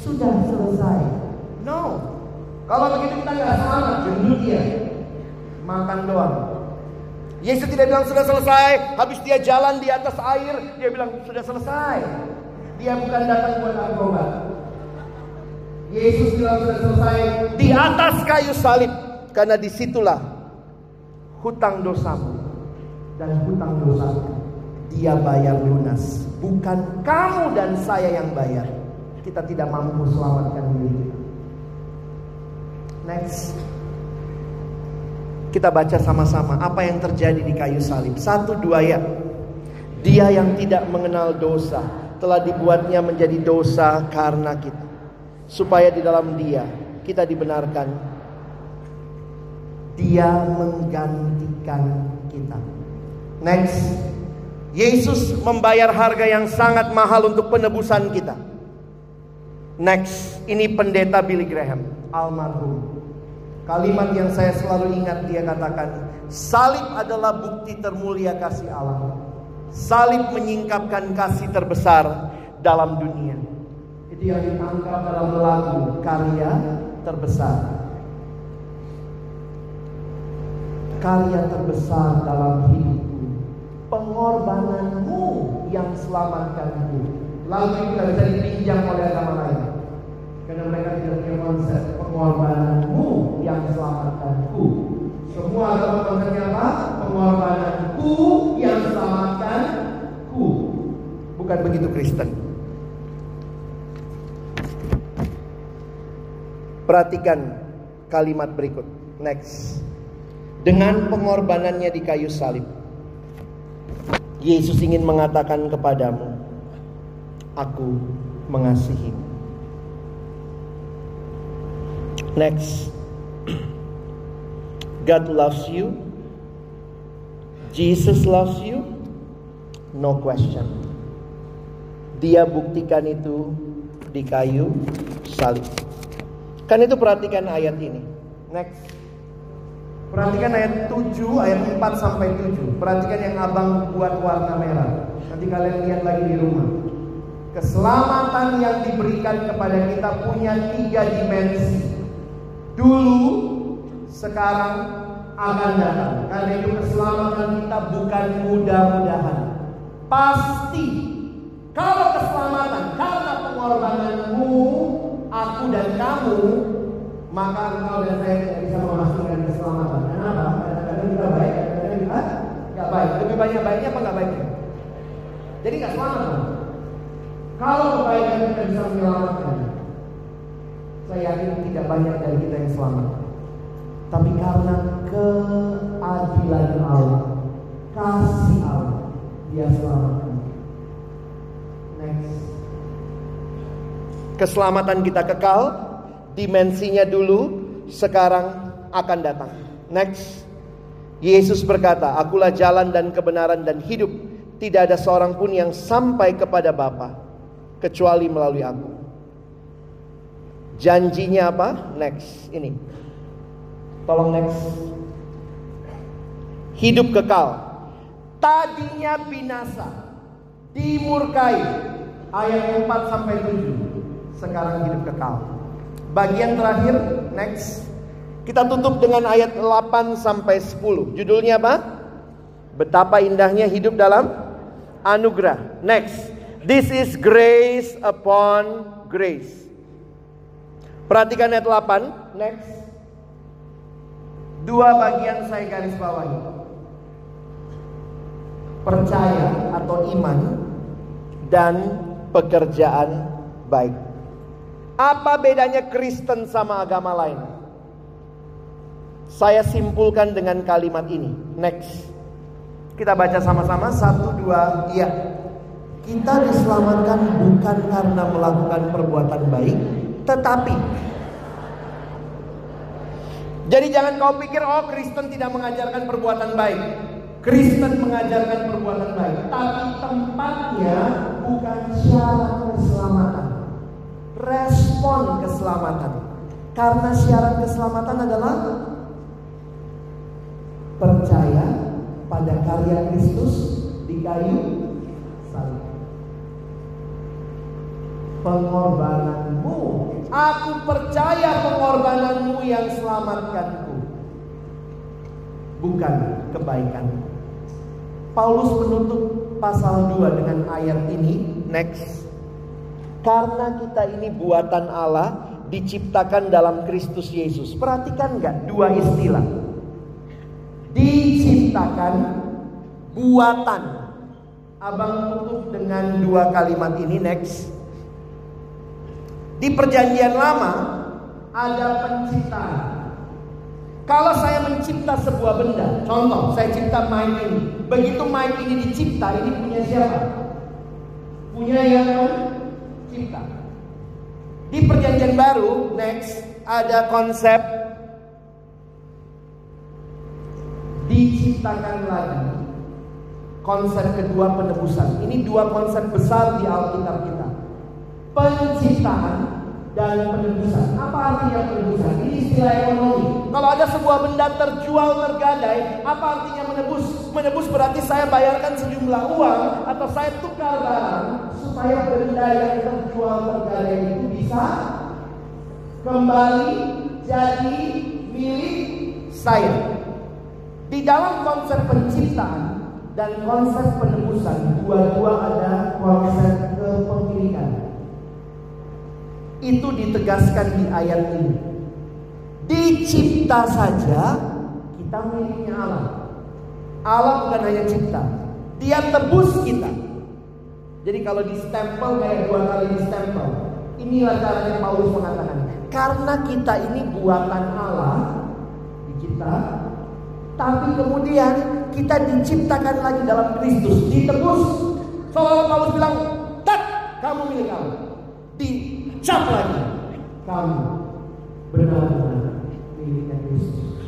sudah selesai. No. Kalau begitu kita nggak selamat, jenuh dia. Makan doang. Yesus tidak bilang sudah selesai, habis dia jalan di atas air, dia bilang sudah selesai. Dia bukan datang buat akrobat. Yesus sudah selesai di atas kayu salib. Karena di situlah hutang dosamu dan hutang dosa dia bayar lunas. Bukan kamu dan saya yang bayar. Kita tidak mampu selamatkan diri. Next. Kita baca sama-sama apa yang terjadi di kayu salib. Satu dua ya. Dia yang tidak mengenal dosa telah dibuatnya menjadi dosa karena kita. Supaya di dalam dia kita dibenarkan dia menggantikan kita. Next. Yesus membayar harga yang sangat mahal untuk penebusan kita. Next, ini pendeta Billy Graham, almarhum. Kalimat yang saya selalu ingat dia katakan, salib adalah bukti termulia kasih Allah. Salib menyingkapkan kasih terbesar dalam dunia. Yang ditangkap dalam lagu karya terbesar karya terbesar dalam hidupku. Pengorbananmu yang selamatkanku. Lalu itu tidak bisa dipinjam oleh agama lain. Karena mereka tidak punya konsep pengorbananmu yang selamatkanku. Semua agama konsepnya apa? Pengorbananku yang selamatkanku. Bukan begitu Kristen. Perhatikan kalimat berikut. Next dengan pengorbanannya di kayu salib. Yesus ingin mengatakan kepadamu, aku mengasihi. Next. God loves you. Jesus loves you. No question. Dia buktikan itu di kayu salib. Kan itu perhatikan ayat ini. Next. Perhatikan ayat 7, ayat 4 sampai 7. Perhatikan yang abang buat warna merah. Nanti kalian lihat lagi di rumah. Keselamatan yang diberikan kepada kita punya tiga dimensi. Dulu, sekarang, akan datang. Karena itu keselamatan kita bukan mudah-mudahan. Pasti. Kalau keselamatan karena pengorbananmu, aku dan kamu maka engkau dan saya tidak bisa memastikan keselamatan. Kenapa? Kadang-kadang kita baik, kadang-kadang kita nggak baik. Lebih banyak baiknya apa nggak baiknya? Jadi nggak selamat. Kalau kebaikan kita bisa menyelamatkan, saya yakin tidak banyak dari kita yang selamat. Tapi karena keadilan Allah, kasih Allah, dia selamatkan. Keselamatan kita kekal, dimensinya dulu, sekarang akan datang. Next. Yesus berkata, "Akulah jalan dan kebenaran dan hidup. Tidak ada seorang pun yang sampai kepada Bapa kecuali melalui aku." Janjinya apa? Next, ini. Tolong next. Hidup kekal. Tadinya binasa, dimurkai. Ayat 4 sampai 7. Sekarang hidup kekal. Bagian terakhir, next. Kita tutup dengan ayat 8 sampai 10. Judulnya apa? Betapa indahnya hidup dalam anugerah. Next. This is grace upon grace. Perhatikan ayat 8. Next. Dua bagian saya garis bawahi. Percaya atau iman dan pekerjaan baik. Apa bedanya Kristen sama agama lain? Saya simpulkan dengan kalimat ini. Next. Kita baca sama-sama. Satu, dua, iya. Kita diselamatkan bukan karena melakukan perbuatan baik. Tetapi. Jadi jangan kau pikir, oh Kristen tidak mengajarkan perbuatan baik. Kristen mengajarkan perbuatan baik. Tapi tempatnya bukan syarat keselamatan respon keselamatan. Karena syarat keselamatan adalah percaya pada karya Kristus di kayu salib. pengorbananmu. Aku percaya pengorbananmu yang selamatkanku. Bukan kebaikan. Paulus menutup pasal 2 dengan ayat ini. Next. Karena kita ini buatan Allah diciptakan dalam Kristus Yesus. Perhatikan nggak dua istilah. Diciptakan buatan. Abang tutup dengan dua kalimat ini next. Di perjanjian lama ada penciptaan. Kalau saya mencipta sebuah benda, contoh saya cipta mic ini. Begitu mic ini dicipta, ini punya siapa? Punya yang cipta. Di perjanjian baru, next, ada konsep diciptakan lagi. Konsep kedua penebusan. Ini dua konsep besar di Alkitab kita. Penciptaan dan penebusan. Apa artinya penebusan? Ini istilah ekonomi. Kalau ada sebuah benda terjual tergadai, apa artinya menebus? Menebus berarti saya bayarkan sejumlah uang atau saya tukar barang supaya benda yang terjual tergadai itu bisa kembali jadi milik saya. Di dalam konsep penciptaan dan konsep penebusan, dua-dua ada konsep kepemilikan itu ditegaskan di ayat ini. Dicipta saja kita miliknya Allah. Allah bukan hanya cipta, Dia tebus kita. Jadi kalau di stempel kayak dua kali di stempel, inilah caranya Paulus mengatakan, karena kita ini buatan Allah, dicipta, tapi kemudian kita diciptakan lagi dalam Kristus, ditebus. Seolah Paulus bilang, tak, kamu milik Allah. Di cap lagi kamu benar-benar miliknya Kristus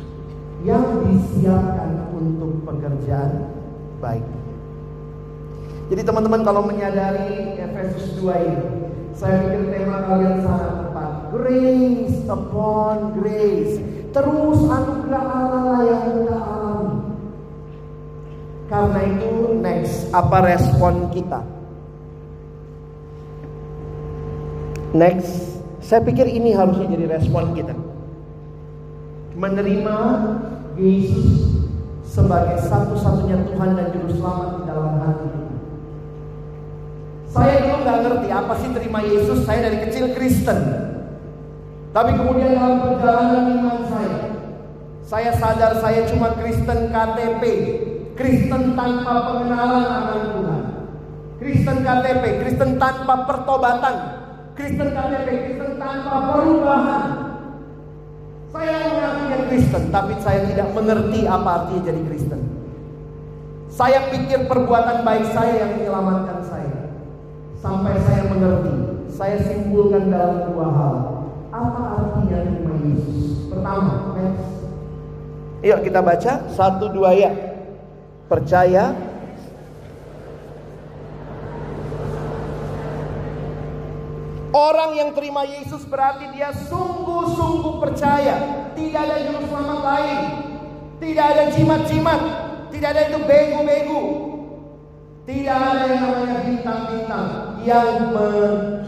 yang disiapkan untuk pekerjaan baik. Jadi teman-teman kalau menyadari Efesus 2 ini, saya pikir tema kalian sangat tepat. Grace upon grace. Terus anugerah Allah yang kita alami. Karena itu next, apa respon kita? Next, saya pikir ini harusnya jadi respon kita. Menerima Yesus sebagai satu-satunya Tuhan dan Juru Selamat di dalam hati. Saya dulu nggak ngerti apa sih terima Yesus. Saya dari kecil Kristen. Tapi kemudian dalam perjalanan iman saya, saya sadar saya cuma Kristen KTP, Kristen tanpa pengenalan akan Tuhan, Kristen KTP, Kristen tanpa pertobatan, Kristen KTP, Kristen tanpa perubahan. Saya mengakunya Kristen, tapi saya tidak mengerti apa artinya jadi Kristen. Saya pikir perbuatan baik saya yang menyelamatkan saya. Sampai saya mengerti, saya simpulkan dalam dua hal. Apa artinya terima Yesus? Pertama, next. Yuk kita baca satu dua ya. Percaya Orang yang terima Yesus berarti dia sungguh-sungguh percaya. Tidak ada juru selamat lain. Tidak ada jimat-jimat. Tidak ada itu begu-begu. Tidak ada yang namanya bintang-bintang. Yang me,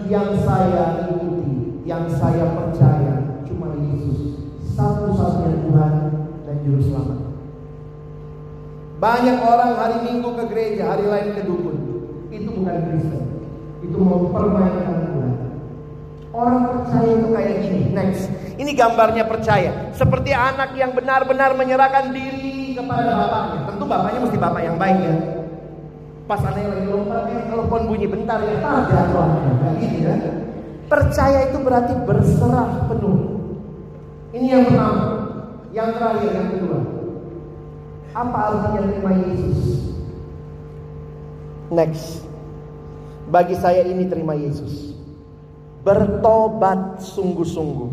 yang saya ikuti. Yang saya percaya. Cuma Yesus. Satu-satunya Tuhan dan juru selamat. Banyak orang hari Minggu ke gereja, hari lain ke dukun. Itu bukan Kristen. Itu mempermainkan Tuhan. Orang percaya itu kayak gini. Next. Ini gambarnya percaya. Seperti anak yang benar-benar menyerahkan diri kepada bapaknya. Tentu bapaknya mesti bapak yang baik ya. Pas anaknya lagi lompat, eh telepon bunyi bentar ya. Tak jatuh Kayak gini ya. Percaya itu berarti berserah penuh. Ini yang pertama. Yang terakhir, yang kedua. Apa artinya terima Yesus? Next. Bagi saya ini terima Yesus bertobat sungguh-sungguh.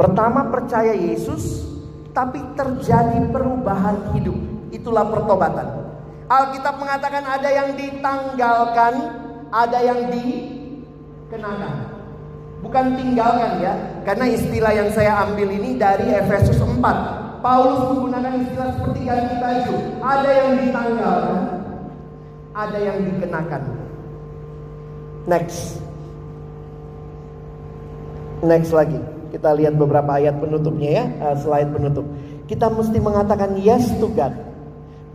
Pertama percaya Yesus, tapi terjadi perubahan hidup. Itulah pertobatan. Alkitab mengatakan ada yang ditanggalkan, ada yang dikenakan. Bukan tinggalkan ya, karena istilah yang saya ambil ini dari Efesus 4. Paulus menggunakan istilah seperti ganti baju. Ada yang ditanggalkan, ada yang dikenakan. Next. Next lagi. Kita lihat beberapa ayat penutupnya ya, uh, slide penutup. Kita mesti mengatakan yes to God,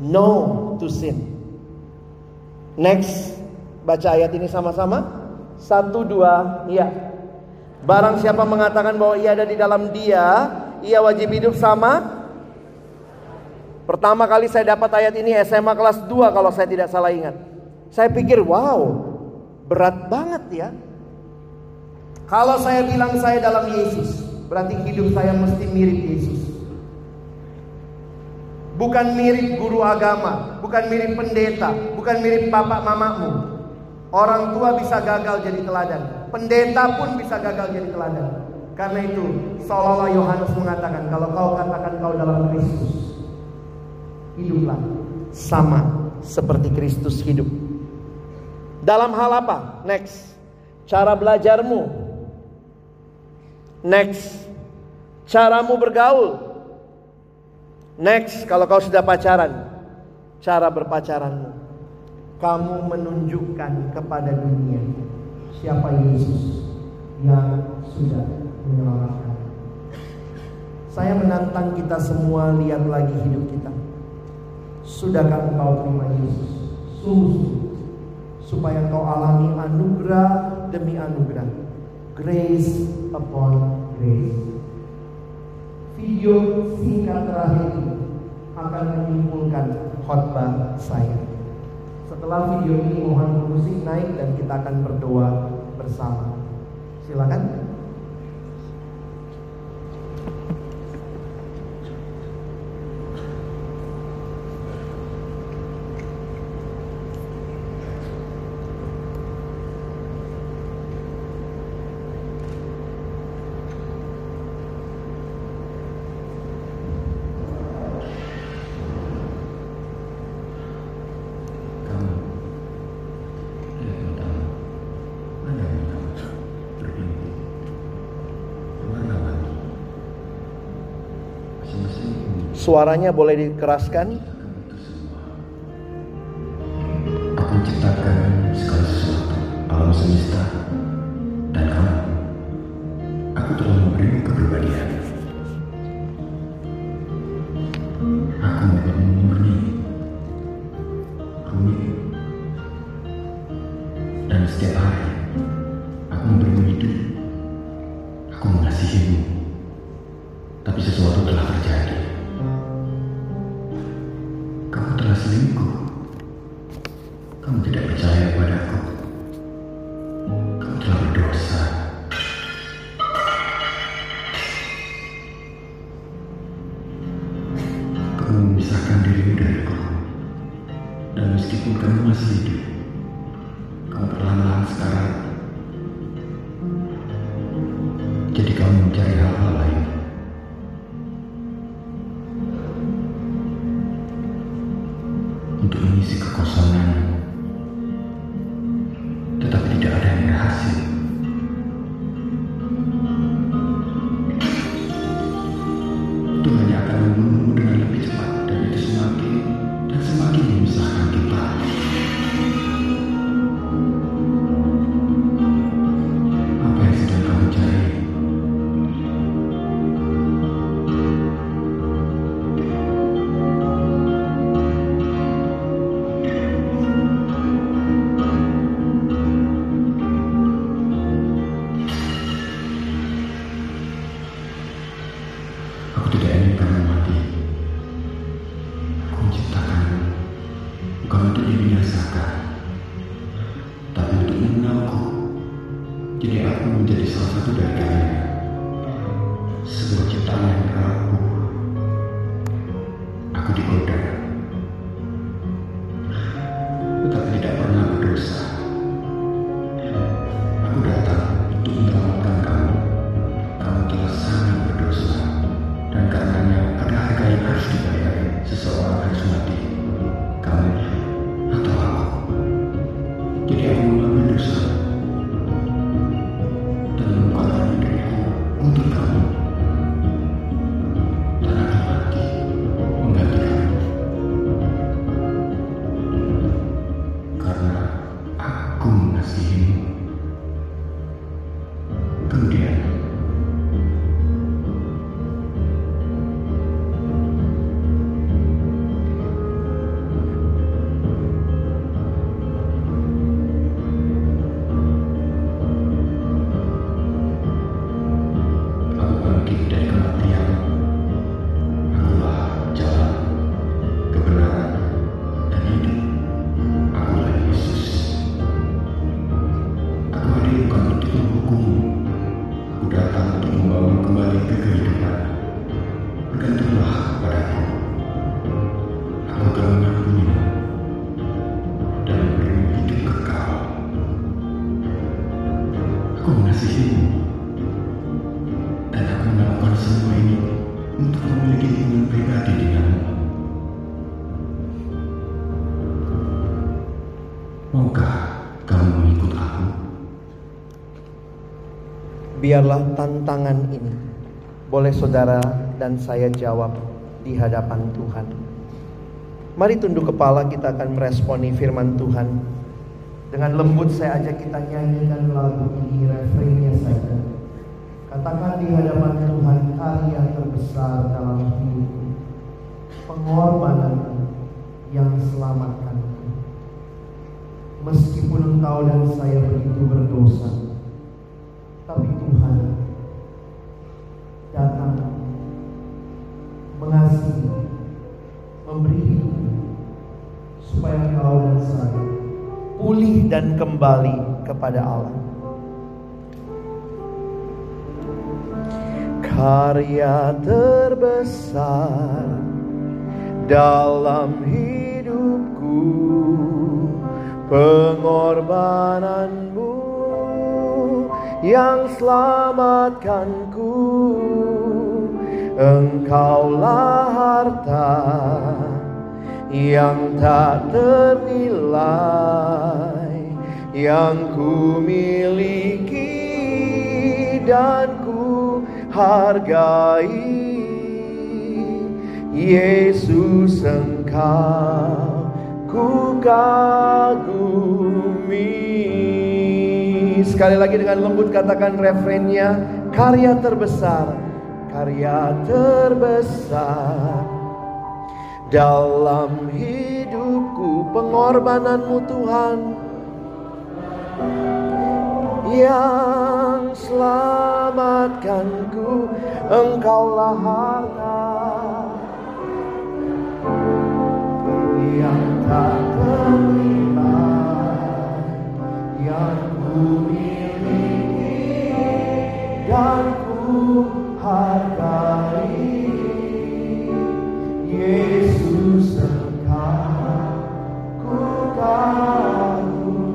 no to sin. Next, baca ayat ini sama-sama. Satu, dua, iya. Barang siapa mengatakan bahwa ia ada di dalam dia, ia wajib hidup sama. Pertama kali saya dapat ayat ini SMA kelas 2 kalau saya tidak salah ingat. Saya pikir, wow, berat banget ya. Kalau saya bilang saya dalam Yesus, berarti hidup saya mesti mirip Yesus. Bukan mirip guru agama, bukan mirip pendeta, bukan mirip bapak mamamu. Orang tua bisa gagal jadi teladan, pendeta pun bisa gagal jadi teladan. Karena itu, seolah-olah Yohanes mengatakan, kalau kau katakan kau dalam Kristus, hiduplah sama seperti Kristus hidup. Dalam hal apa? Next. Cara belajarmu, Next, caramu bergaul. Next, kalau kau sudah pacaran, cara berpacaranmu. Kamu menunjukkan kepada dunia siapa Yesus yang sudah menyelamatkan. Saya menantang kita semua lihat lagi hidup kita. Sudahkah engkau terima Yesus? Sungguh, supaya engkau alami anugerah demi anugerah grace upon grace. Video singkat terakhir ini akan menyimpulkan khotbah saya. Setelah video ini mohon musik naik dan kita akan berdoa bersama. Silakan. Suaranya boleh dikeraskan. Biarlah tantangan ini boleh saudara dan saya jawab di hadapan Tuhan. Mari tunduk kepala kita akan meresponi firman Tuhan. Dengan lembut saya ajak kita nyanyikan lagu ini refrainnya saja. Katakan di hadapan Tuhan karya terbesar dalam hidupku. Pengorbanan yang selamatkan. Meskipun engkau dan saya begitu berdosa, tapi Tuhan datang mengasihi, memberi hidup supaya kau dan saya pulih dan kembali kepada Allah. Karya terbesar dalam hidupku pengorbananmu yang selamatkanku. Engkaulah harta yang tak ternilai Yang ku miliki dan ku hargai Yesus engkau ku kagumi Sekali lagi dengan lembut katakan refrennya Karya terbesar Karya terbesar. Dalam hidupku Pengorbananmu Tuhan Yang selamatkanku Engkaulah harta Yang tak ternilai Yang dan ku hargai Yesus engkau ku kagumi.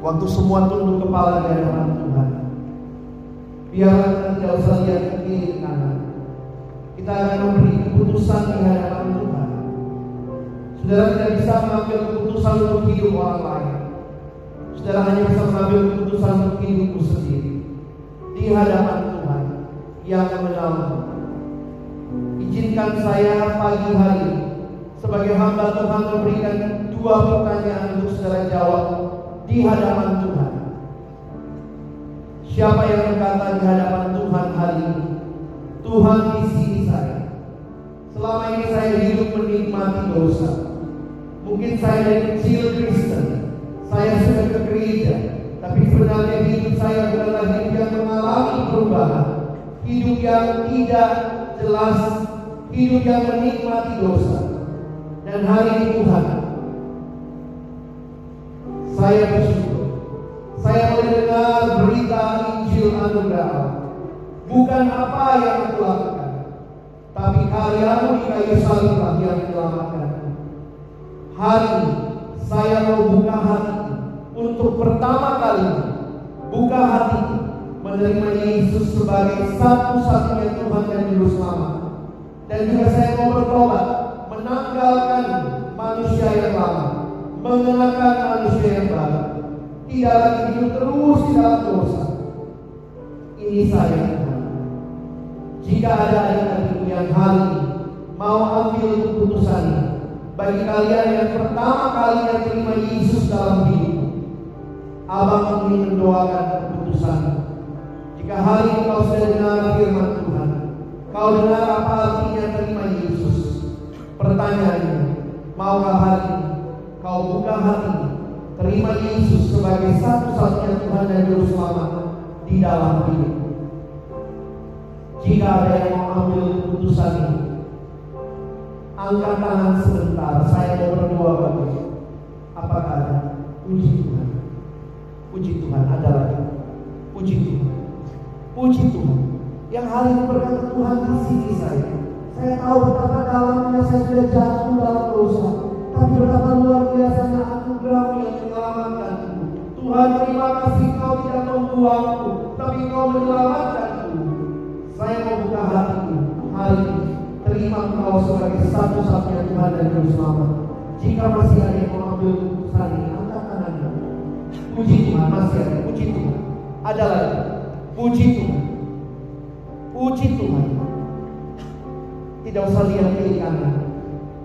Waktu semua tunduk kepala di hadapan Tuhan Biarlah tidak usah lihat ke kiri kanan. Kita akan memberi keputusan di hadapan Tuhan. Saudara tidak bisa mengambil keputusan untuk hidup orang lain Saudara hanya bisa mengambil keputusan untuk hidupmu sendiri. Di hadapan Tuhan yang mengenalmu Izinkan saya pagi hari Sebagai hamba Tuhan memberikan dua pertanyaan untuk saudara jawab Di hadapan Tuhan. Siapa yang berkata di hadapan Tuhan hari ini? Tuhan di sini saya. Selama ini saya hidup menikmati dosa. Mungkin saya dari kecil Kristen, saya sudah ke gereja, tapi sebenarnya hidup saya adalah hidup yang mengalami perubahan, hidup yang tidak jelas, hidup yang menikmati dosa. Dan hari ini Tuhan, saya bersyukur, saya mendengar berita Injil Anugerah, bukan apa yang aku lakukan, tapi karyamu di kayu salib yang menyelamatkan. Hari ini saya mau buka hati untuk pertama kali buka hati menerima Yesus sebagai satu-satunya Tuhan dan Juru Selamat. Dan juga saya mau bertobat menanggalkan manusia yang lama, mengenakan manusia yang baru. Tidak lagi hidup terus di dalam dosa. Ini saya. Jika ada adik-adikmu yang hari ini mau ambil keputusan bagi kalian yang pertama kali yang terima Yesus dalam hidup. Abang ingin mendoakan keputusan. Jika hari ini kau sudah dengar firman Tuhan, kau dengar apa artinya terima Yesus. Pertanyaannya, maukah hari ini kau buka hati, terima Yesus sebagai satu-satunya Tuhan dan Juru Selamat di dalam hidup. Jika ada yang mau ambil keputusan ini, Angkat tangan sebentar, saya mau berdoa bagi. Apakah ada? Puji. Puji Tuhan, ada lagi. Puji Tuhan. Puji Tuhan. yang hari ini berkata Tuhan di sini saya. Saya tahu betapa dalamnya saya sudah jatuh dalam dosa. Tapi betapa luar biasanya anugerahmu yang menyelamatkanku. Tuhan terima kasih kau tidak membuangku. Tapi kau menyelamatkanku. Saya mau buka hatiku hari ini. Terima kau sebagai satu-satunya Tuhan dan Juru Selamat. Jika masih ada yang mengambil keputusan ini. Puji Tuhan, masih ada. Puji Tuhan. Ada lagi. Puji Tuhan. Puji Tuhan. Tidak usah lihat kiri kanan.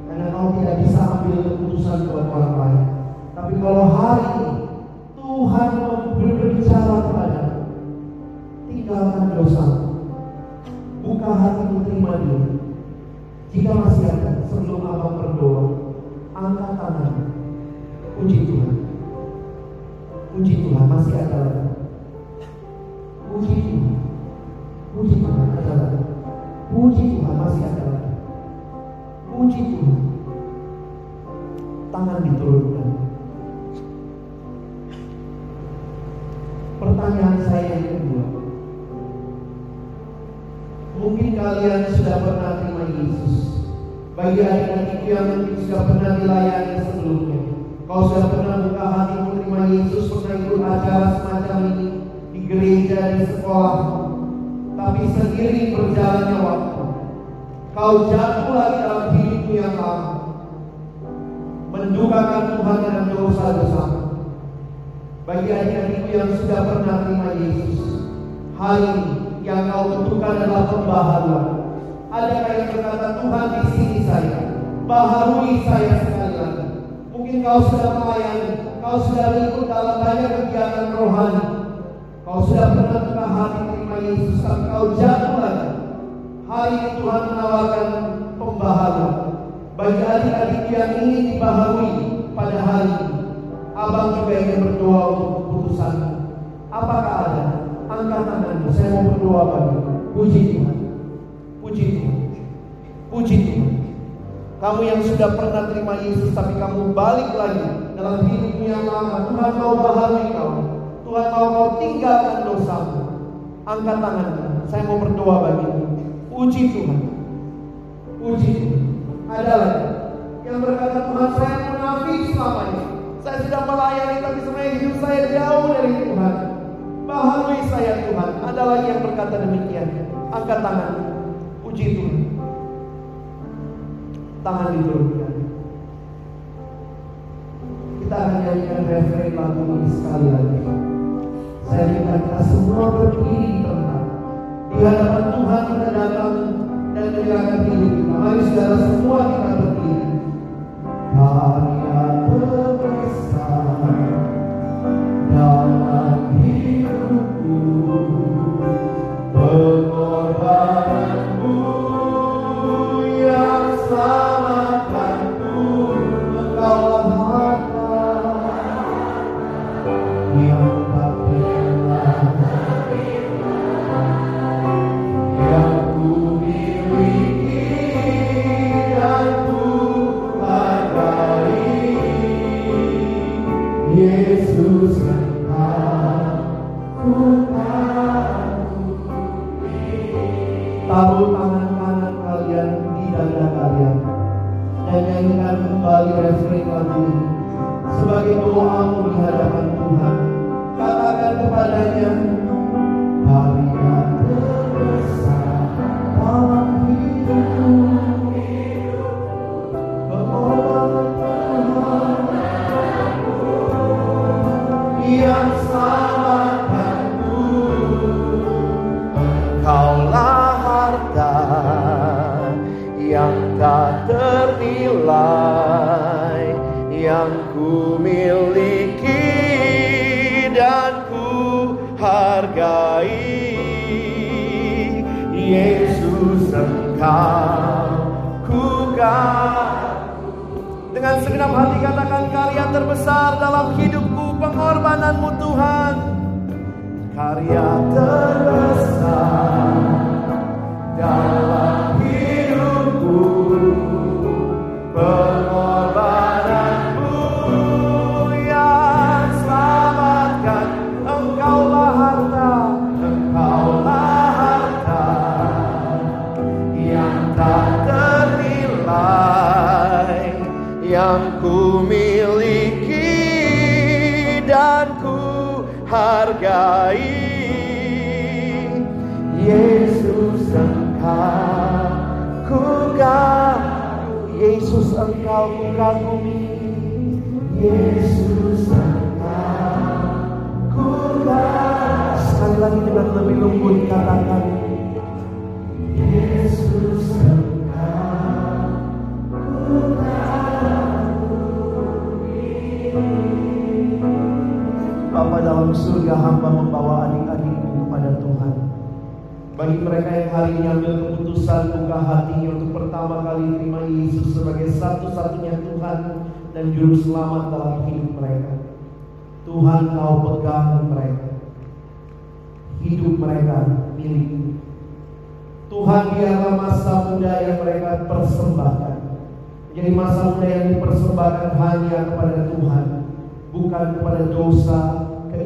Karena kau tidak bisa ambil keputusan buat orang lain. Tapi kalau hari ini Tuhan berbicara kepada tinggalkan dosa. Buka hatimu terima dia. Jika masih ada sebelum abang berdoa, angkat tangan. Puji Tuhan. Puji Tuhan masih ada lagi. Puji Tuhan. Puji Tuhan ada lagi. Puji Tuhan masih ada lagi. Puji Tuhan. Tangan diturunkan. Pertanyaan saya yang kedua. Mungkin kalian sudah pernah terima Yesus. Bagi adik-adikku yang sudah pernah dilayani sebelumnya. Kau sudah pernah buka hatimu terima Yesus, pernah ikut acara semacam ini di gereja, di sekolah. Tapi sendiri berjalannya waktu, kau jatuh lagi dalam hidupmu yang lama. Mendukakan Tuhan dengan dosa-dosa. Bagi adik-adikku yang sudah pernah terima Yesus, hari ini yang kau butuhkan adalah pembaharuan. Adakah yang berkata Tuhan di sini saya, baharui saya. Mungkin kau sudah melayani, kau sudah ikut dalam banyak kegiatan rohani. Kau sudah pernah buka hati terima Yesus, tapi kau jatuh lagi. Hari ini Tuhan menawarkan pembaharuan. Bagi adik-adik yang ingin dibaharui pada hari ini, Abang juga ingin berdoa untuk keputusan. Apakah ada? Angkat tanganmu, saya mau berdoa bagi. Puji Tuhan. Puji Tuhan. Puji Tuhan. Kamu yang sudah pernah terima Yesus tapi kamu balik lagi dalam hidupmu yang lama. Tuhan mau baharui kau. Tuhan mau kau tinggalkan dosamu. Angkat tanganmu. Saya mau berdoa bagimu. Puji Tuhan. Puji Tuhan. Ada lagi yang berkata Tuhan saya munafik selama ini. Saya sudah melayani tapi sebenarnya hidup saya jauh dari Tuhan. Baharui saya Tuhan. Ada lagi yang berkata demikian. Angkat tangan. Puji Tuhan. Tangan diturunkan. Kita akan nyanyikan refrain lagu ini sekali lagi. Saya minta kita semua berdiri di tempat. Di hadapan Tuhan kita datang dan menyerahkan hidup kita. Mari saudara semua kita berdiri. Karya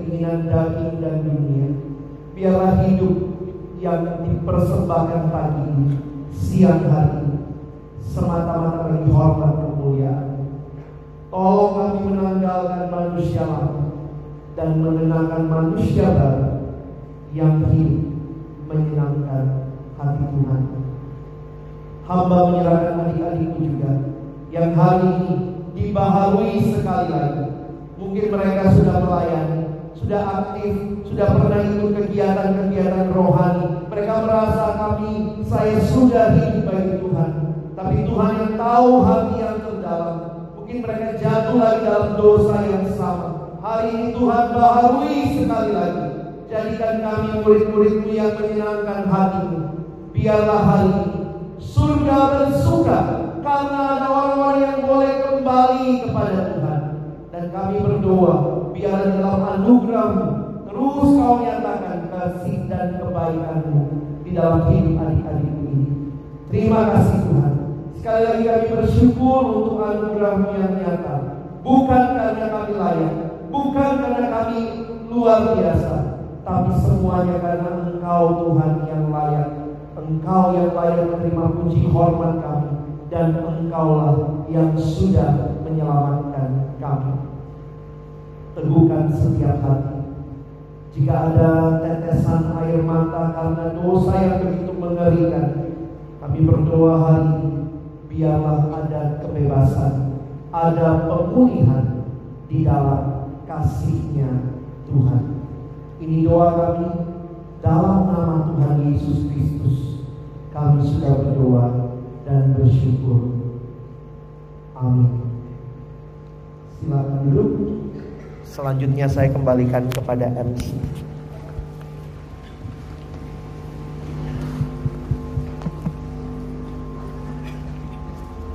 keinginan daging dan dunia. Biarlah hidup yang dipersembahkan pagi ini, siang hari semata-mata bagi hormat kemuliaan. Tolong kami menanggalkan manusia lama dan mengenalkan manusia baru yang hidup menyenangkan hati Tuhan. Hamba menyerahkan adik-adikku juga yang hari ini dibaharui sekali lagi. Mungkin mereka sudah melayani, sudah aktif, sudah pernah ikut kegiatan-kegiatan rohani. Mereka merasa kami, saya sudah hidup bagi Tuhan. Tapi Tuhan yang tahu hati yang terdalam. Mungkin mereka jatuh lagi dalam dosa yang sama. Hari ini Tuhan baharui sekali lagi. Jadikan kami murid-muridmu yang menyenangkan hatimu. Biarlah hari ini surga bersuka karena ada orang-orang yang boleh kembali kepada Tuhan. Dan kami berdoa, biar dalam anugerahmu terus kau nyatakan kasih dan kebaikanmu di dalam hidup adik-adikku ini. Terima kasih Tuhan. Sekali lagi kami bersyukur untuk anugerahmu yang nyata. Bukan karena kami layak, bukan karena kami luar biasa, tapi semuanya karena Engkau Tuhan yang layak. Engkau yang layak menerima puji hormat kami dan Engkaulah yang sudah menyelamatkan kami. Teguhkan setiap hati. Jika ada tetesan air mata karena dosa yang begitu mengerikan, kami berdoa hari biarlah ada kebebasan, ada pemulihan di dalam kasihnya Tuhan. Ini doa kami dalam nama Tuhan Yesus Kristus. Kami sudah berdoa dan bersyukur. Amin. Silakan duduk. Selanjutnya saya kembalikan kepada MC.